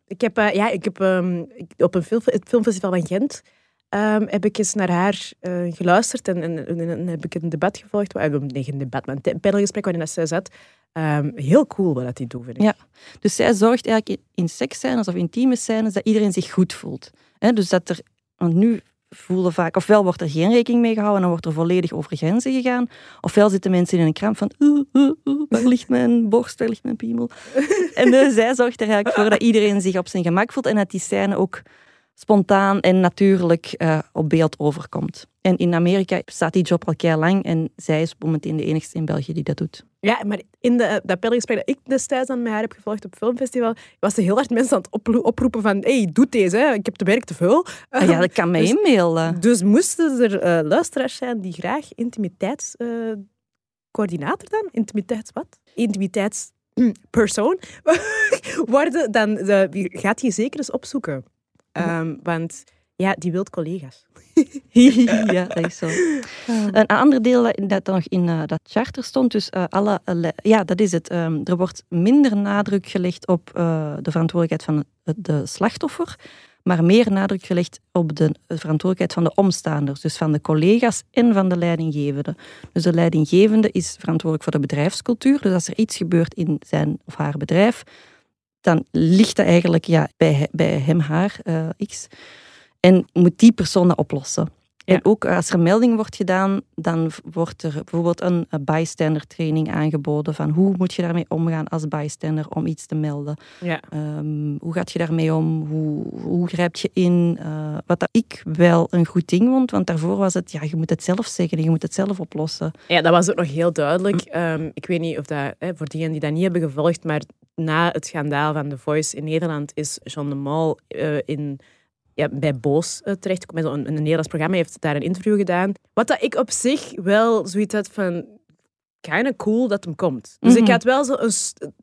Ik heb, eh, ja, ik heb ehm, op een film, het filmfestival van Gent ehm, heb ik eens naar haar eh, geluisterd en, en, en- en heb ik een debat gevolgd. Uh, nee, geen debat, maar een panelgesprek waarin zij zat. Ehm, heel cool wat dat die doet, vind ik. Ja. Dus zij zorgt eigenlijk in- seksscènes of intieme scènes dat iedereen zich goed voelt. Dus dat er, want nu voelen vaak, ofwel wordt er geen rekening mee gehouden en dan wordt er volledig over grenzen gegaan, ofwel zitten mensen in een kramp van, oeh, oeh, oeh, waar ligt mijn borst, waar ligt mijn piemel? en zij zorgt er eigenlijk voor dat iedereen zich op zijn gemak voelt en dat die scène ook spontaan en natuurlijk eh, op beeld overkomt. En in Amerika staat die job al kei lang en zij is momenteel de enigste in België die dat doet. Ja, maar in de, dat panelgesprek dat ik destijds aan haar heb gevolgd op het filmfestival, was er heel hard mensen aan het opro- oproepen van hey, doe deze, hè. ik heb te werk te veel. Ah ja, dat kan mij Dus- inmailen. Dus moesten er eh, luisteraars zijn die graag intimiteitscoördinator dan? Intimiteits wat? Intimiteitspersoon worden, dan eh, wie- gaat die zeker eens opzoeken. Ehm, want ja, die wil collega's. ja, dat is zo. Een ander deel dat, nog in eh, dat charter stond, dus eh, alle, ja, dat is het. Ehm, er wordt minder nadruk gelegd op eh, de verantwoordelijkheid van het- de slachtoffer, maar meer nadruk gelegd op de verantwoordelijkheid van de omstaanders, dus van de collega's en van de leidinggevende. Dus de leidinggevende is verantwoordelijk voor de bedrijfscultuur, dus als er iets gebeurt in zijn of haar bedrijf, dan ligt dat eigenlijk ja, bij, bij hem, haar, eh, x. En moet die persoon dat oplossen. Ja. En ook als er melding wordt gedaan, dan wordt er bijvoorbeeld een, bystander training aangeboden van hoe moet je daarmee omgaan als bystander om iets te melden. Ja. Ehm, hoe gaat je daarmee om? Hoe, hoe grijp je in? Eh, wat dat ik wel een goed ding vond, want daarvoor was het, ja, je moet het zelf zeggen en je moet het zelf oplossen. ja, dat was ook nog heel duidelijk. Ehm, ik weet niet of dat, hè, voor diegenen die dat niet hebben gevolgd, maar na het schandaal van The Voice in Nederland is Jean de Mol eh, in, ja, bij Boos uh, terechtgekomen. Met een, een Nederlands programma heeft daar een interview gedaan. Wat dat ik op zich wel zoiets had van... Kinda cool dat hem komt. Dus Mhm. ik had wel zo een,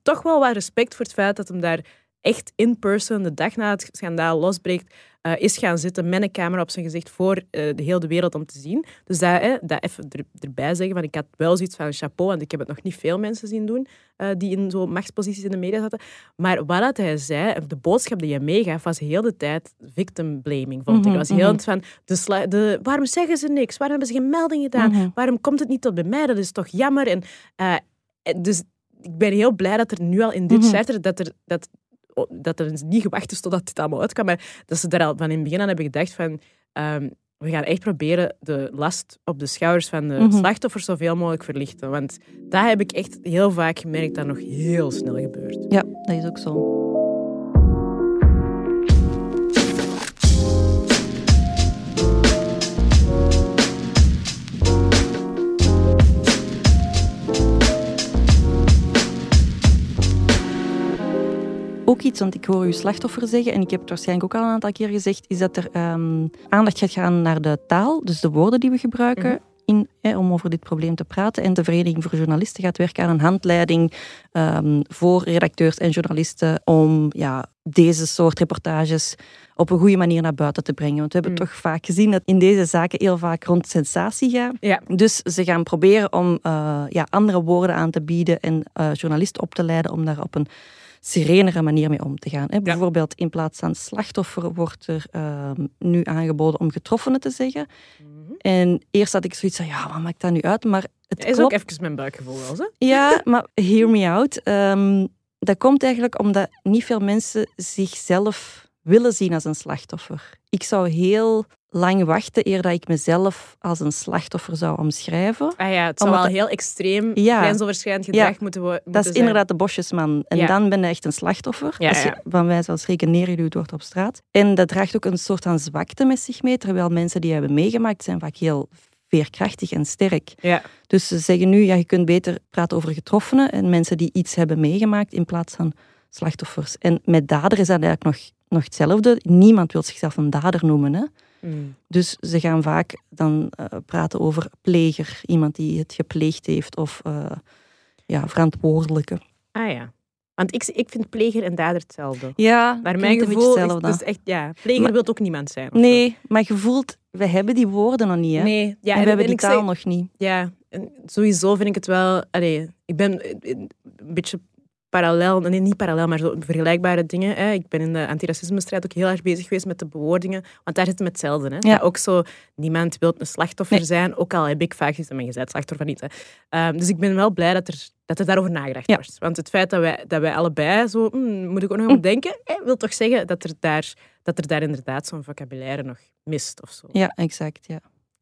toch wel wat respect voor het feit dat hem daar echt in person, de dag na het schandaal losbreekt, eh, is gaan zitten met een camera op zijn gezicht voor eh, de hele wereld om te zien. Dus dat, hè, dat even er, erbij zeggen, van ik had wel zoiets van chapeau, want ik heb het nog niet veel mensen zien doen eh, die in zo'n machtsposities in de media zaten. Maar wat dat hij zei, de boodschap die hij meegaf, was heel de tijd victim blaming, vond ik. Mhm, was heel van, de de, waarom zeggen ze niks? Waarom hebben ze geen melding gedaan? Mhm. Waarom komt het niet tot bij mij? Dat is toch jammer? En, eh, dus ik ben heel blij dat er nu al in dit Mhm. charter, dat er, dat, dat er niet gewacht is totdat dit allemaal uitkwam, maar dat ze daar al van in het begin aan hebben gedacht van ehm, we gaan echt proberen de last op de schouders van de Mhm. slachtoffers zoveel mogelijk verlichten. Want dat heb ik echt heel vaak gemerkt dat nog heel snel gebeurt. Ja, dat is ook zo. Ook iets, want ik hoor uw slachtoffer zeggen, en ik heb het waarschijnlijk ook al een aantal keer gezegd, is dat er ehm, aandacht gaat gaan naar de taal, dus de woorden die we gebruiken. Mhm. In, hè, om over dit probleem te praten. En de Vereniging voor Journalisten gaat werken aan een handleiding ehm, voor redacteurs en journalisten om ja, deze soort reportages op een goede manier naar buiten te brengen. Want we hebben Mm. toch vaak gezien dat in deze zaken heel vaak rond sensatie gaat. Ja. Dus ze gaan proberen om eh, ja, andere woorden aan te bieden en eh, journalisten op te leiden om daar op een serenere manier mee om te gaan. Hè. Bijvoorbeeld in plaats van slachtoffer wordt er ehm, nu aangeboden om getroffenen te zeggen. En eerst had ik zoiets van, ja, wat maakt dat nu uit? Maar het is klopt. ook even mijn buikgevoel wel, hè? Ja, maar hear me out. Ehm, dat komt eigenlijk omdat niet veel mensen zichzelf willen zien als een slachtoffer. Ik zou heel lang wachten eer dat ik mezelf als een slachtoffer zou omschrijven. Ah ja, het zou Omdat wel heel extreem Ja. grensoverschrijdend gedrag Ja. moeten worden. Dat is inderdaad de bosjesman. En Ja. dan ben je echt een slachtoffer. Als je van wijze van spreken neergeduwd wordt op straat. En dat draagt ook een soort van zwakte met zich mee. Terwijl mensen die hebben meegemaakt zijn vaak heel veerkrachtig en sterk. Ja. Dus ze zeggen nu, ja, je kunt beter praten over getroffenen en mensen die iets hebben meegemaakt in plaats van slachtoffers. En met dader is dat eigenlijk nog, nog hetzelfde. Niemand wil zichzelf een dader noemen. Hè? Mm. Dus ze gaan vaak dan eh, praten over pleger, iemand die het gepleegd heeft of eh, ja, verantwoordelijke. Ah ja. Want ik, ik vind pleger en dader hetzelfde. Ja, Maar mijn gevoel is, dus echt, ja, pleger Maar- wil ook niemand zijn. zo. Nee, maar je voelt, we hebben die woorden nog niet. Hè? Nee, ja, en we hebben en die taal zeg- nog niet. Ja, en sowieso vind ik het wel... Allee, ik ben een beetje parallel, nee, niet parallel, maar zo vergelijkbare dingen. Hè. Ik ben in de antiracisme-strijd ook heel erg bezig geweest met de bewoordingen, want daar zit het met hetzelfde. Hè. Ja. Ook zo, niemand wil een slachtoffer Nee. zijn, ook al heb ik vaak gezegd, maar je bent slachtoffer niet. Hè. Ehm, dus ik ben wel blij dat er, dat er daarover nagedacht Ja. wordt. Want het feit dat wij, dat wij allebei zo, hmm, moet ik ook nog aan denken, hè, wil toch zeggen dat er daar, dat er daar inderdaad zo'n vocabulaire nog mist of zo. Ja, exact. Ja.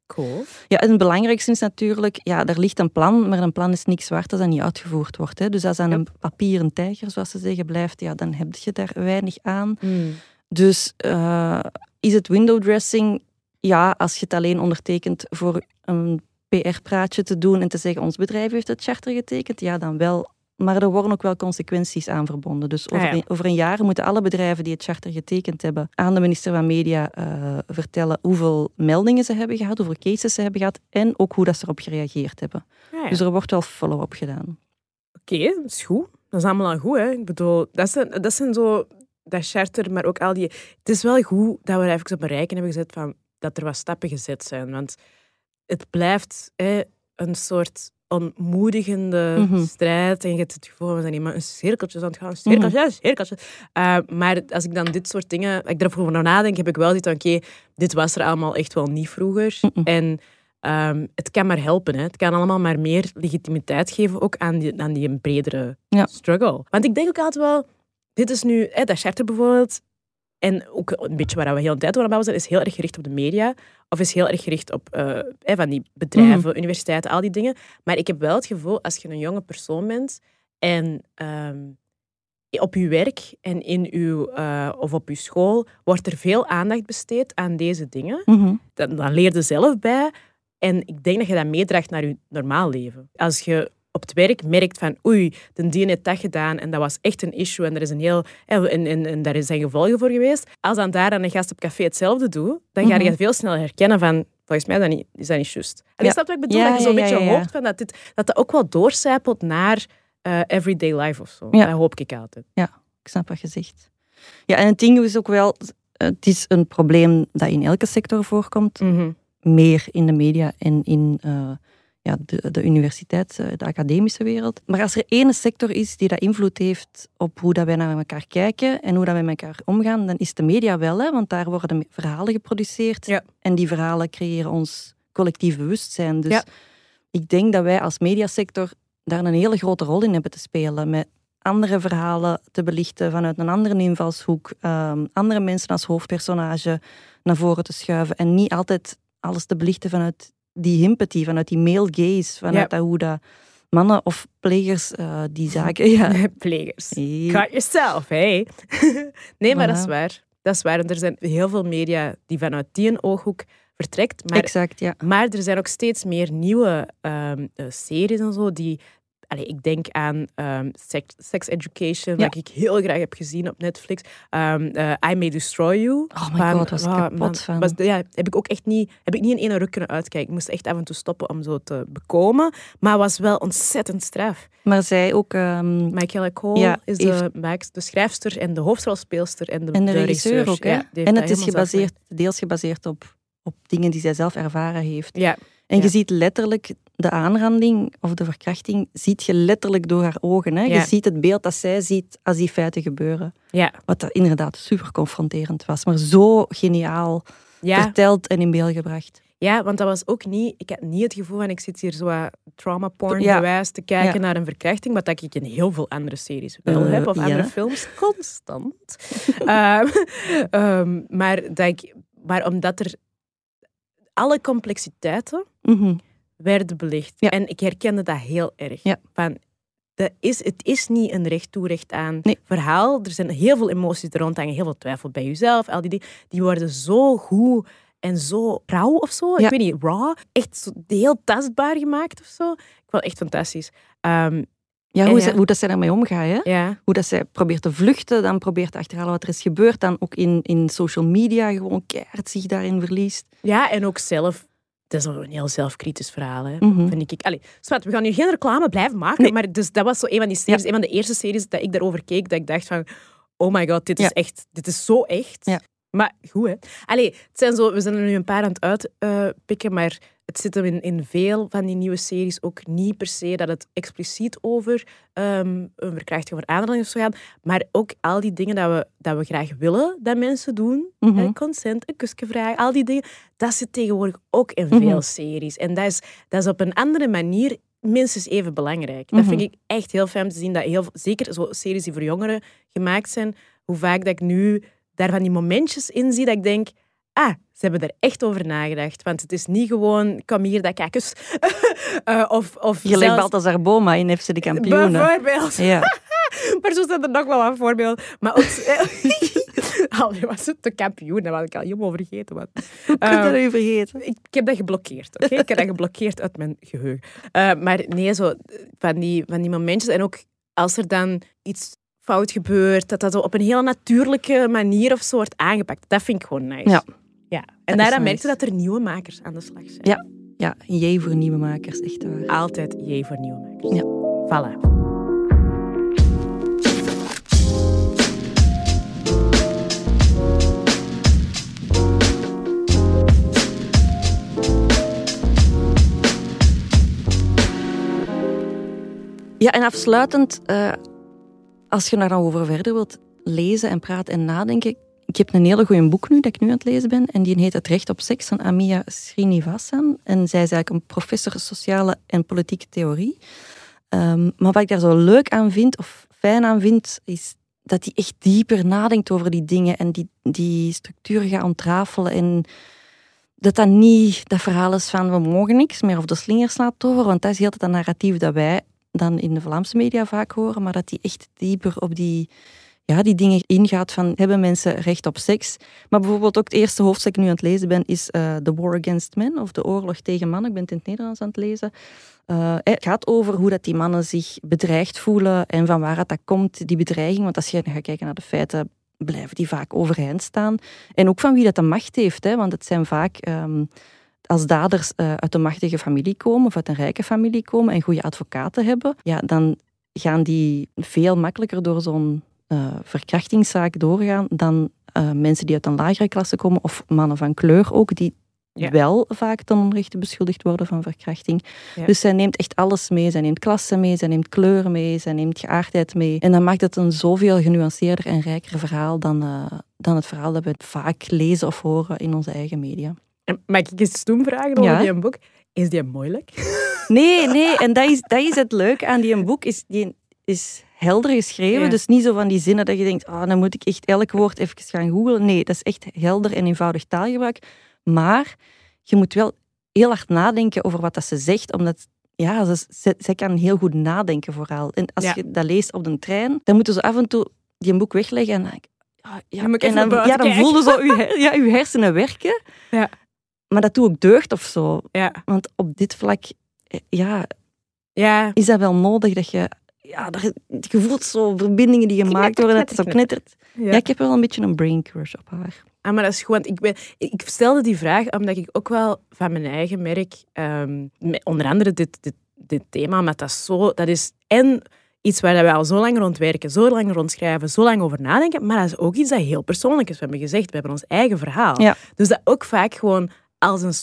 Cool. Ja, en het belangrijkste is natuurlijk, ja, er ligt een plan, maar een plan is niks waard als dat niet uitgevoerd wordt. Hè. Dus als aan een papieren tijger, zoals ze zeggen, blijft, ja, dan heb je daar weinig aan. Hmm. Dus eh, is het window dressing? Ja, als je het alleen ondertekent voor een PR-praatje te doen en te zeggen ons bedrijf heeft het charter getekend, ja, dan wel. Maar er worden ook wel consequenties aan verbonden. Dus over, Ah, ja. een, over een jaar moeten alle bedrijven die het charter getekend hebben aan de minister van Media eh, vertellen hoeveel meldingen ze hebben gehad, hoeveel cases ze hebben gehad en ook hoe dat ze erop gereageerd hebben. Ah, ja. Dus er wordt wel follow-up gedaan. Oké, dat is goed. Dat is allemaal al goed. Hè. Ik bedoel, dat zijn, dat zijn zo... Dat charter, maar ook al die... Het is wel goed dat we er even op een rijken hebben gezet van dat er wat stappen gezet zijn. Want het blijft hè, een soort ontmoedigende Mhm. strijd. En je hebt het gevoel, we zijn hier maar een cirkeltje aan het gaan. Een cirkeltje, een cirkeltje. Uh, maar als ik dan dit soort dingen... Ik erover nadenk, heb ik wel zoiets van... Oké, dit was er allemaal echt wel niet vroeger. Mhm. En ehm, het kan maar helpen. Hè. Het kan allemaal maar meer legitimiteit geven, ook aan die, aan die bredere Ja. struggle. Want ik denk ook altijd wel, dit is nu, hè, dat charter bijvoorbeeld, en ook een beetje waar we heel de tijd over zijn, is heel erg gericht op de media. Of is heel erg gericht op eh, van die bedrijven, universiteiten, al die dingen. Maar ik heb wel het gevoel, als je een jonge persoon bent en ehm, op je werk en in uw, eh, of op je school wordt er veel aandacht besteed aan deze dingen Mhm. dan, dan leer je zelf bij. En ik denk dat je dat meedraagt naar je normaal leven. Als je op het werk merkt van oei, de die heeft dat gedaan en dat was echt een issue en er is een heel en, en, en, en daar zijn gevolgen voor geweest. Als dan daar dan een gast op café hetzelfde doet, dan ga je Mhm. veel sneller herkennen van volgens mij dat niet, is dat niet juist. En Ja. je snapt wat ik bedoel? Ja, dat je zo'n ja, beetje ja, ja. hoopt van dat, dit, dat dat ook wel doorcijpelt naar eh, everyday life of zo. Ja. Dat hoop ik altijd. ik snap wat je zegt. Ja, en het ding is ook wel, het is een probleem dat in elke sector voorkomt. Mhm. Meer in de media en in eh, ja, de, de universiteit, eh, de academische wereld. Maar als er één sector is die dat invloed heeft op hoe dat wij naar elkaar kijken en hoe dat wij met elkaar omgaan, dan is de media wel, hè, want daar worden verhalen geproduceerd. Ja. En die verhalen creëren ons collectief bewustzijn. Dus Ja. ik denk dat wij als mediasector daar een hele grote rol in hebben te spelen. Met andere verhalen te belichten vanuit een andere invalshoek. ehm, andere mensen als hoofdpersonage naar voren te schuiven. En niet altijd alles te belichten vanuit die sympathie, vanuit die male gaze. Vanuit dat hoe dat mannen of plegers eh, die zaken... Ja. Plegers. Hey. Cut yourself, hey. nee, maar dat is waar. Dat is waar. En er zijn heel veel media die vanuit die een ooghoek vertrekt. Maar, Exact, ja. maar er zijn ook steeds meer nieuwe ehm, eh, series en zo die... Allee, ik denk aan ehm, sex, sex Education, Ja. wat ik heel graag heb gezien op Netflix. Ehm, eh, I May Destroy You. Oh my god, was ik ah, kapot man, van. was- ja, heb ik ook echt niet, heb ik niet in één ruk kunnen uitkijken. Ik moest echt af en toe stoppen om zo te bekomen. Maar was wel ontzettend straf. Maar zij ook... ehm, Michaela Cole Ja, is de, de schrijfster en de hoofdrolspeelster en de, en de, regisseur ook? Ja, en het is gebaseerd, deels gebaseerd op, op dingen die zij zelf ervaren heeft. Ja, En Ja. je ziet letterlijk de aanranding of de verkrachting, ziet je letterlijk door haar ogen. Hè? Ja. Je ziet het beeld dat zij ziet als die feiten gebeuren. ja, Wat dat inderdaad super confronterend was, maar zo geniaal verteld en in beeld gebracht. ja, want dat was ook niet... Ik had niet het gevoel van ik zit hier zo trauma porn Ja. te kijken Ja. naar een verkrachting, wat dat ik in heel veel andere series wel Eh, heb, of ja. andere films, constant. Ehm, ehm, maar, dat ik, maar omdat er alle complexiteiten Werden belicht. Ja. En ik herkende dat heel erg. Ja. Van, dat is, het is niet een recht toe, recht aan Nee. verhaal. Er zijn heel veel emoties er rond hangen, heel veel twijfel bij jezelf. Al die dingen, die worden zo goed en zo rauw of zo. Ja. Ik weet niet, raw. Echt zo heel tastbaar gemaakt of zo. Ik vond het echt fantastisch. Ehm, Ja, hoe, ja. Ze, hoe dat zij daarmee omgaat. Hè? ja, Hoe dat zij probeert te vluchten, dan probeert te achterhalen wat er is gebeurd. Dan ook in, in social media gewoon keihard zich daarin verliest. ja, en ook zelf. Dat is een heel zelfkritisch verhaal, hè. Mhm. vind ik. Allee, Swat, we gaan nu geen reclame blijven maken, Nee. maar dus dat was zo een van die series, een van de eerste series dat ik daarover keek, dat ik dacht van, oh my god, dit is echt, dit is zo echt. Ja. Maar goed, hè. Allee, het zijn zo, we zijn er nu een paar aan het uitpikken, maar het zit hem in, in veel van die nieuwe series ook niet per se dat het expliciet over ehm, een verkrachting of aanranding of zo gaat, maar ook al die dingen dat we, dat we graag willen dat mensen doen, hè, consent, een kusje vragen, al die dingen, dat zit tegenwoordig ook in Mhm. veel series. En dat is, dat is op een andere manier minstens even belangrijk. Dat Mhm. vind ik echt heel fijn te zien, dat heel, zeker zo series die voor jongeren gemaakt zijn, hoe vaak dat ik nu daar van die momentjes in zie dat ik denk, ah, ze hebben er echt over nagedacht. Want het is niet gewoon, kom hier, dat kakkus. Eh, of, of Gelijk zelfs- Balthazar Boma in FC de Kampioenen. Bijvoorbeeld. Ja. Maar zo zijn er nog wel wat voorbeelden. Maar ook... Allee, was het de kampioen? Dat was ik al helemaal vergeten. Man. Hoe kun je dat u vergeten? ik, ik heb dat geblokkeerd, oké? Ik heb dat geblokkeerd uit mijn geheugen. Eh, maar nee, zo van die, van die momentjes. En ook als er dan iets fout gebeurt, dat dat op een heel natuurlijke manier of zo wordt aangepakt. Dat vind ik gewoon nice. Ja. En daaraan nice. merk je dat er nieuwe makers aan de slag zijn. Ja. Ja, jee voor nieuwe makers, echt waar. Altijd jee voor nieuwe makers. Ja. Voilà. Ja, en afsluitend, eh, als je daar dan over verder wilt lezen en praten en nadenken, ik heb een hele goeie boek nu, dat ik nu aan het lezen ben, en die heet Het Recht op Seks van Amia Srinivasan. En zij is eigenlijk een professor sociale en politieke theorie. Ehm, maar wat ik daar zo leuk aan vind, of fijn aan vind, is dat hij echt dieper nadenkt over die dingen en die, die structuren gaat ontrafelen en dat dat niet dat verhaal is van we mogen niks meer of de slingers laat over, want dat is heel dat narratief dat wij dan in de Vlaamse media vaak horen, maar dat die echt dieper op die, ja, die dingen ingaat van hebben mensen recht op seks. Maar bijvoorbeeld ook het eerste hoofdstuk dat ik nu aan het lezen ben is eh, The War Against Men of De Oorlog tegen Mannen. Ik ben het in het Nederlands aan het lezen. Eh, het gaat over hoe dat die mannen zich bedreigd voelen en van waar dat komt, die bedreiging. Want als je gaat kijken naar de feiten, blijven die vaak overeind staan. En ook van wie dat de macht heeft, hè, want het zijn vaak... ehm, als daders eh, uit een machtige familie komen of uit een rijke familie komen en goede advocaten hebben, ja, dan gaan die veel makkelijker door zo'n uh, verkrachtingszaak doorgaan dan uh, mensen die uit een lagere klasse komen of mannen van kleur ook, die ja. wel vaak ten onrechte beschuldigd worden van verkrachting. Ja. Dus zij neemt echt alles mee. Zij neemt klasse mee, zij neemt kleuren mee, zij neemt geaardheid mee. En dan maakt het een zoveel genuanceerder en rijker verhaal dan, uh, dan het verhaal dat we vaak lezen of horen in onze eigen media. En mag ik eens stoem vragen over ja? die boek? Is die moeilijk? Nee, nee. En dat is, dat is het leuke aan die boek. Is, die is helder geschreven. Dus niet zo van die zinnen dat je denkt, oh, dan moet ik echt elk woord even gaan googlen. Nee, dat is echt helder en eenvoudig taalgebruik. Maar je moet wel heel hard nadenken over wat dat ze zegt, omdat ja, ze, ze, kan heel goed nadenken vooral. En als je dat leest op de trein, dan moeten ze af en toe die een boek wegleggen en dan, ja, ja, en dan, ja, dan voelde zo je, ja, je hersenen werken. Ja. Maar dat doe ook deugd of zo. Ja. Want op dit vlak eh, ja, ja. is dat wel nodig dat je ja, je voelt zo verbindingen die gemaakt worden, dat het zo knittert. Ja. ik heb wel een beetje een brain crush op haar. Ah, maar dat is gewoon... Ik, ben, ik stelde die vraag omdat ik ook wel van mijn eigen merk, um, onder andere dit, dit, dit thema, maar dat is zo... Dat is en iets waar we al zo lang rond werken, zo lang rondschrijven, zo lang over nadenken, maar dat is ook iets dat heel persoonlijk is. We hebben gezegd, we hebben ons eigen verhaal. Ja. Dus dat ook vaak gewoon als een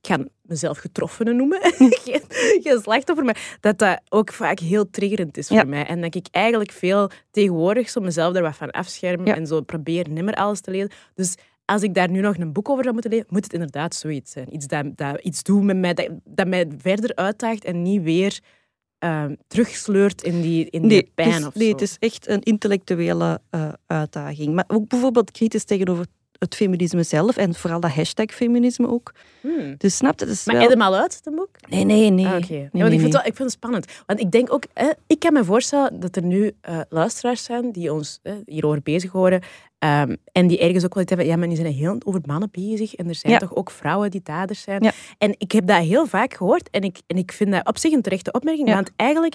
ik ga mezelf getroffenen noemen, geen, geen, slachtoffer, maar dat dat ook vaak heel triggerend is voor mij. En dat ik eigenlijk veel tegenwoordig zo mezelf er wat van afscherm en zo probeer nimmer alles te lezen. Dus als ik daar nu nog een boek over zou moeten lezen, moet het inderdaad zoiets zijn. Iets dat, dat iets doet met mij, dat, dat mij verder uitdaagt en niet weer uh, terugsleurt in die, in die pijn. Is, of nee, het is echt een intellectuele uh, uitdaging. Maar ook bijvoorbeeld kritisch tegenover het feminisme zelf en vooral dat hashtag feminisme ook. Hmm. Dus snap het? Is maar wel... helemaal uit, het boek? Nee, nee, nee. Ah, nee, ja, want ik, vind het ik vind het spannend. Want ik denk ook, ik kan me voorstellen dat er nu uh, luisteraars zijn die ons hierover bezig horen um, en die ergens ook wel iets hebben, ja, maar die zijn heel over mannen bezig en er zijn toch ook vrouwen die daders zijn. Ja. En ik heb dat heel vaak gehoord en ik, en ik vind dat op zich een terechte opmerking, want eigenlijk,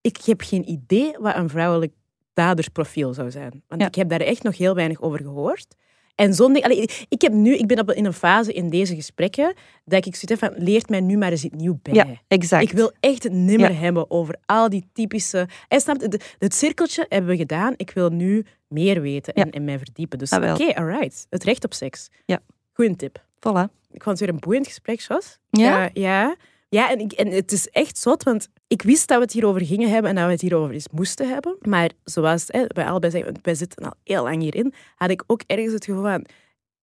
ik heb geen idee wat een vrouwelijk dadersprofiel zou zijn. Want ik heb daar echt nog heel weinig over gehoord. En zo'n ik, heb nu, ik ben op, in een fase in deze gesprekken dat ik zoiets van, leert mij nu maar eens iets nieuw bij. Ja, exact. Ik wil echt het nimmer hebben over al die typische... En snap, het, het cirkeltje hebben we gedaan. Ik wil nu meer weten en, en mij verdiepen. Dus ah, oké, okay, alright. Het recht op seks. Ja. Goeie tip. Voilà. Ik vond het weer een boeiend gesprek, Jos. Ja? ja. Ja, en, ik, en het is echt zot, want ik wist dat we het hierover gingen hebben en dat we het hierover eens moesten hebben. Maar zoals hè, wij allebei zeggen, wij zitten al heel lang hierin, had ik ook ergens het gevoel van,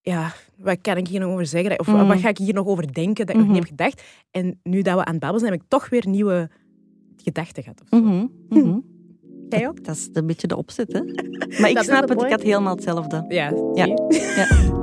ja, wat kan ik hier nog over zeggen? Of wat mm. ga ik hier nog over denken dat ik nog niet heb gedacht? En nu dat we aan het babbelen zijn, heb ik toch weer nieuwe gedachten gehad. Of zo. Mm -hmm. Jij ook? Dat is een beetje de opzet, hè? Maar ik snap het, ik had helemaal hetzelfde. Ja, ja. ja.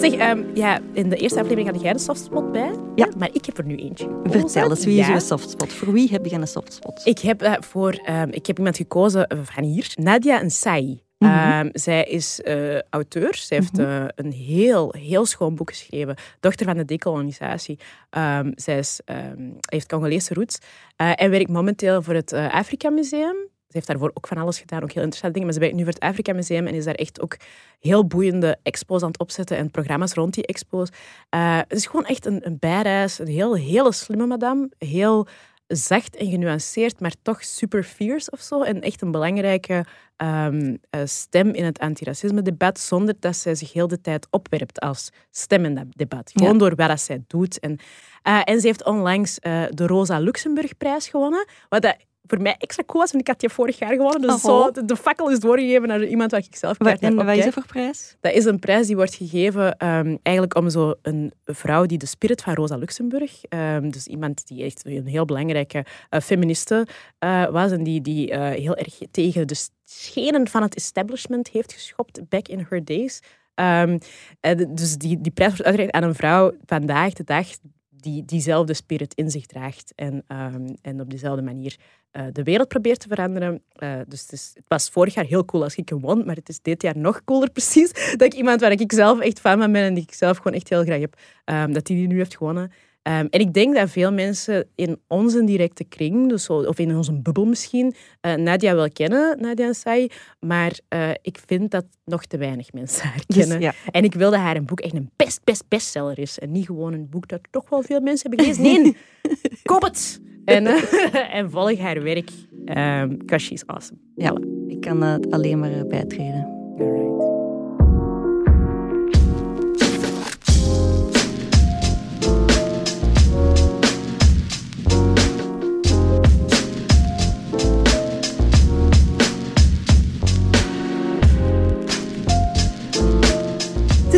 Zeg, um, ja, in de eerste aflevering had jij de softspot bij. Ja. Maar ik heb er nu eentje. Vertel eens, wie is ja. je softspot? Voor wie heb je een softspot? Ik heb, uh, voor, um, ik heb iemand gekozen van hier. Nadia Nsai. Mm -hmm. um, zij is uh, auteur. Zij heeft mm -hmm. uh, een heel, heel schoon boek geschreven. Dochter van de decolonisatie. Um, zij is, um, heeft Congolese roots. Uh, en werkt momenteel voor het Afrika Museum. Ze heeft daarvoor ook van alles gedaan, ook heel interessante dingen. Maar ze voor het Afrika Museum en is daar echt ook heel boeiende expos aan het opzetten en programma's rond die expos. Uh, het is gewoon echt een, een bijreis, een heel, hele slimme madame. Heel zacht en genuanceerd, maar toch super fierce of zo. En echt een belangrijke um, uh, stem in het antiracisme-debat, zonder dat zij zich heel de tijd opwerpt als stem in dat debat. Gewoon ja. door wat zij doet. En, uh, en ze heeft onlangs uh, de Rosa Luxemburg-prijs gewonnen, wat dat voor mij extra cool was, want ik had die vorig jaar gewonnen. Dus zo, de, fakkel is doorgegeven naar iemand wat ik zelf krijg. En wat is dat voor prijs? Dat is een prijs die wordt gegeven um, eigenlijk om zo een vrouw die de spirit van Rosa Luxemburg, um, dus iemand die echt een heel belangrijke uh, feministe uh, was en die, die uh, heel erg tegen de schenen van het establishment heeft geschopt back in her days. Um, dus die, die prijs wordt uitgereikt aan een vrouw vandaag de dag die diezelfde spirit in zich draagt en, um, en op dezelfde manier uh, de wereld probeert te veranderen. Uh, dus het, is, het, was vorig jaar heel cool als ik won, maar het is dit jaar nog cooler precies. Dat ik iemand waar ik zelf echt fan van ben en die ik zelf gewoon echt heel graag heb, um, dat die die nu heeft gewonnen. Ehm, en ik denk dat veel mensen in onze directe kring, dus zo, of in onze bubbel misschien, eh, Nadia wel kennen, Nadia Ensai. Maar eh, ik vind dat nog te weinig mensen haar Dus, kennen. ja. En ik wil dat haar een boek echt een best, best, bestseller is. En niet gewoon een boek dat toch wel veel mensen hebben gelezen. Nee, koop het! En, eh, en volg haar werk. Um, because she's awesome. Ja, ik kan eh, alleen maar bijtreden.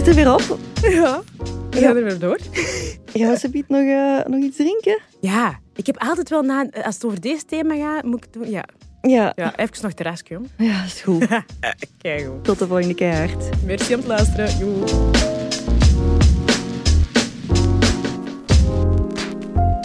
Zit er weer op? Ja, we gaan er weer door. Gaan we zometeen nog, eh, nog iets drinken? Ja, ik heb altijd wel na... Als het over deze thema gaat, moet ik doen... Ja, Ja, ja even nog terrasje, jong. ja is goed. Kijk goed. Tot de volgende keer. Hart. Merci om te luisteren. Joe.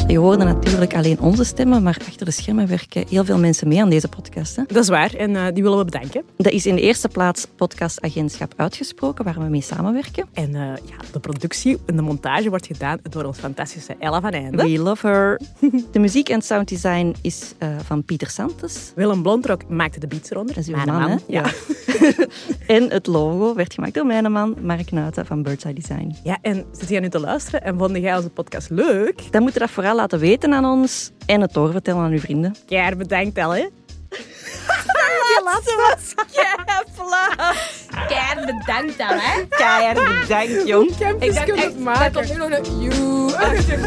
Je hoorde natuurlijk alleen onze stemmen, maar achter de schermen werken heel veel mensen mee aan deze podcast. Hè. Dat is waar en eh, die willen we bedanken. Dat is in de eerste plaats podcastagentschap Uitgesproken, waar we mee samenwerken. En eh, ja, de productie en de montage wordt gedaan door ons fantastische Ella van Einde. We love her. De muziek en sounddesign is eh, van Pieter Santos. Willem Blondrok maakte de beats eronder. Dat is uw man? Ja. En het logo werd gemaakt door mijn man, Mark Nuiten van Birdseye Design. ja, en zit jij nu te luisteren en vond jij onze podcast leuk? Dan moet je dat vooral laten weten aan ons en het doorvertellen aan uw vrienden. Keihard bedankt, El, hè? Die laatste was Keihard bedankt dan, hè. keihard bedankt, jong. Ik dacht echt, komt nu nog een you achter.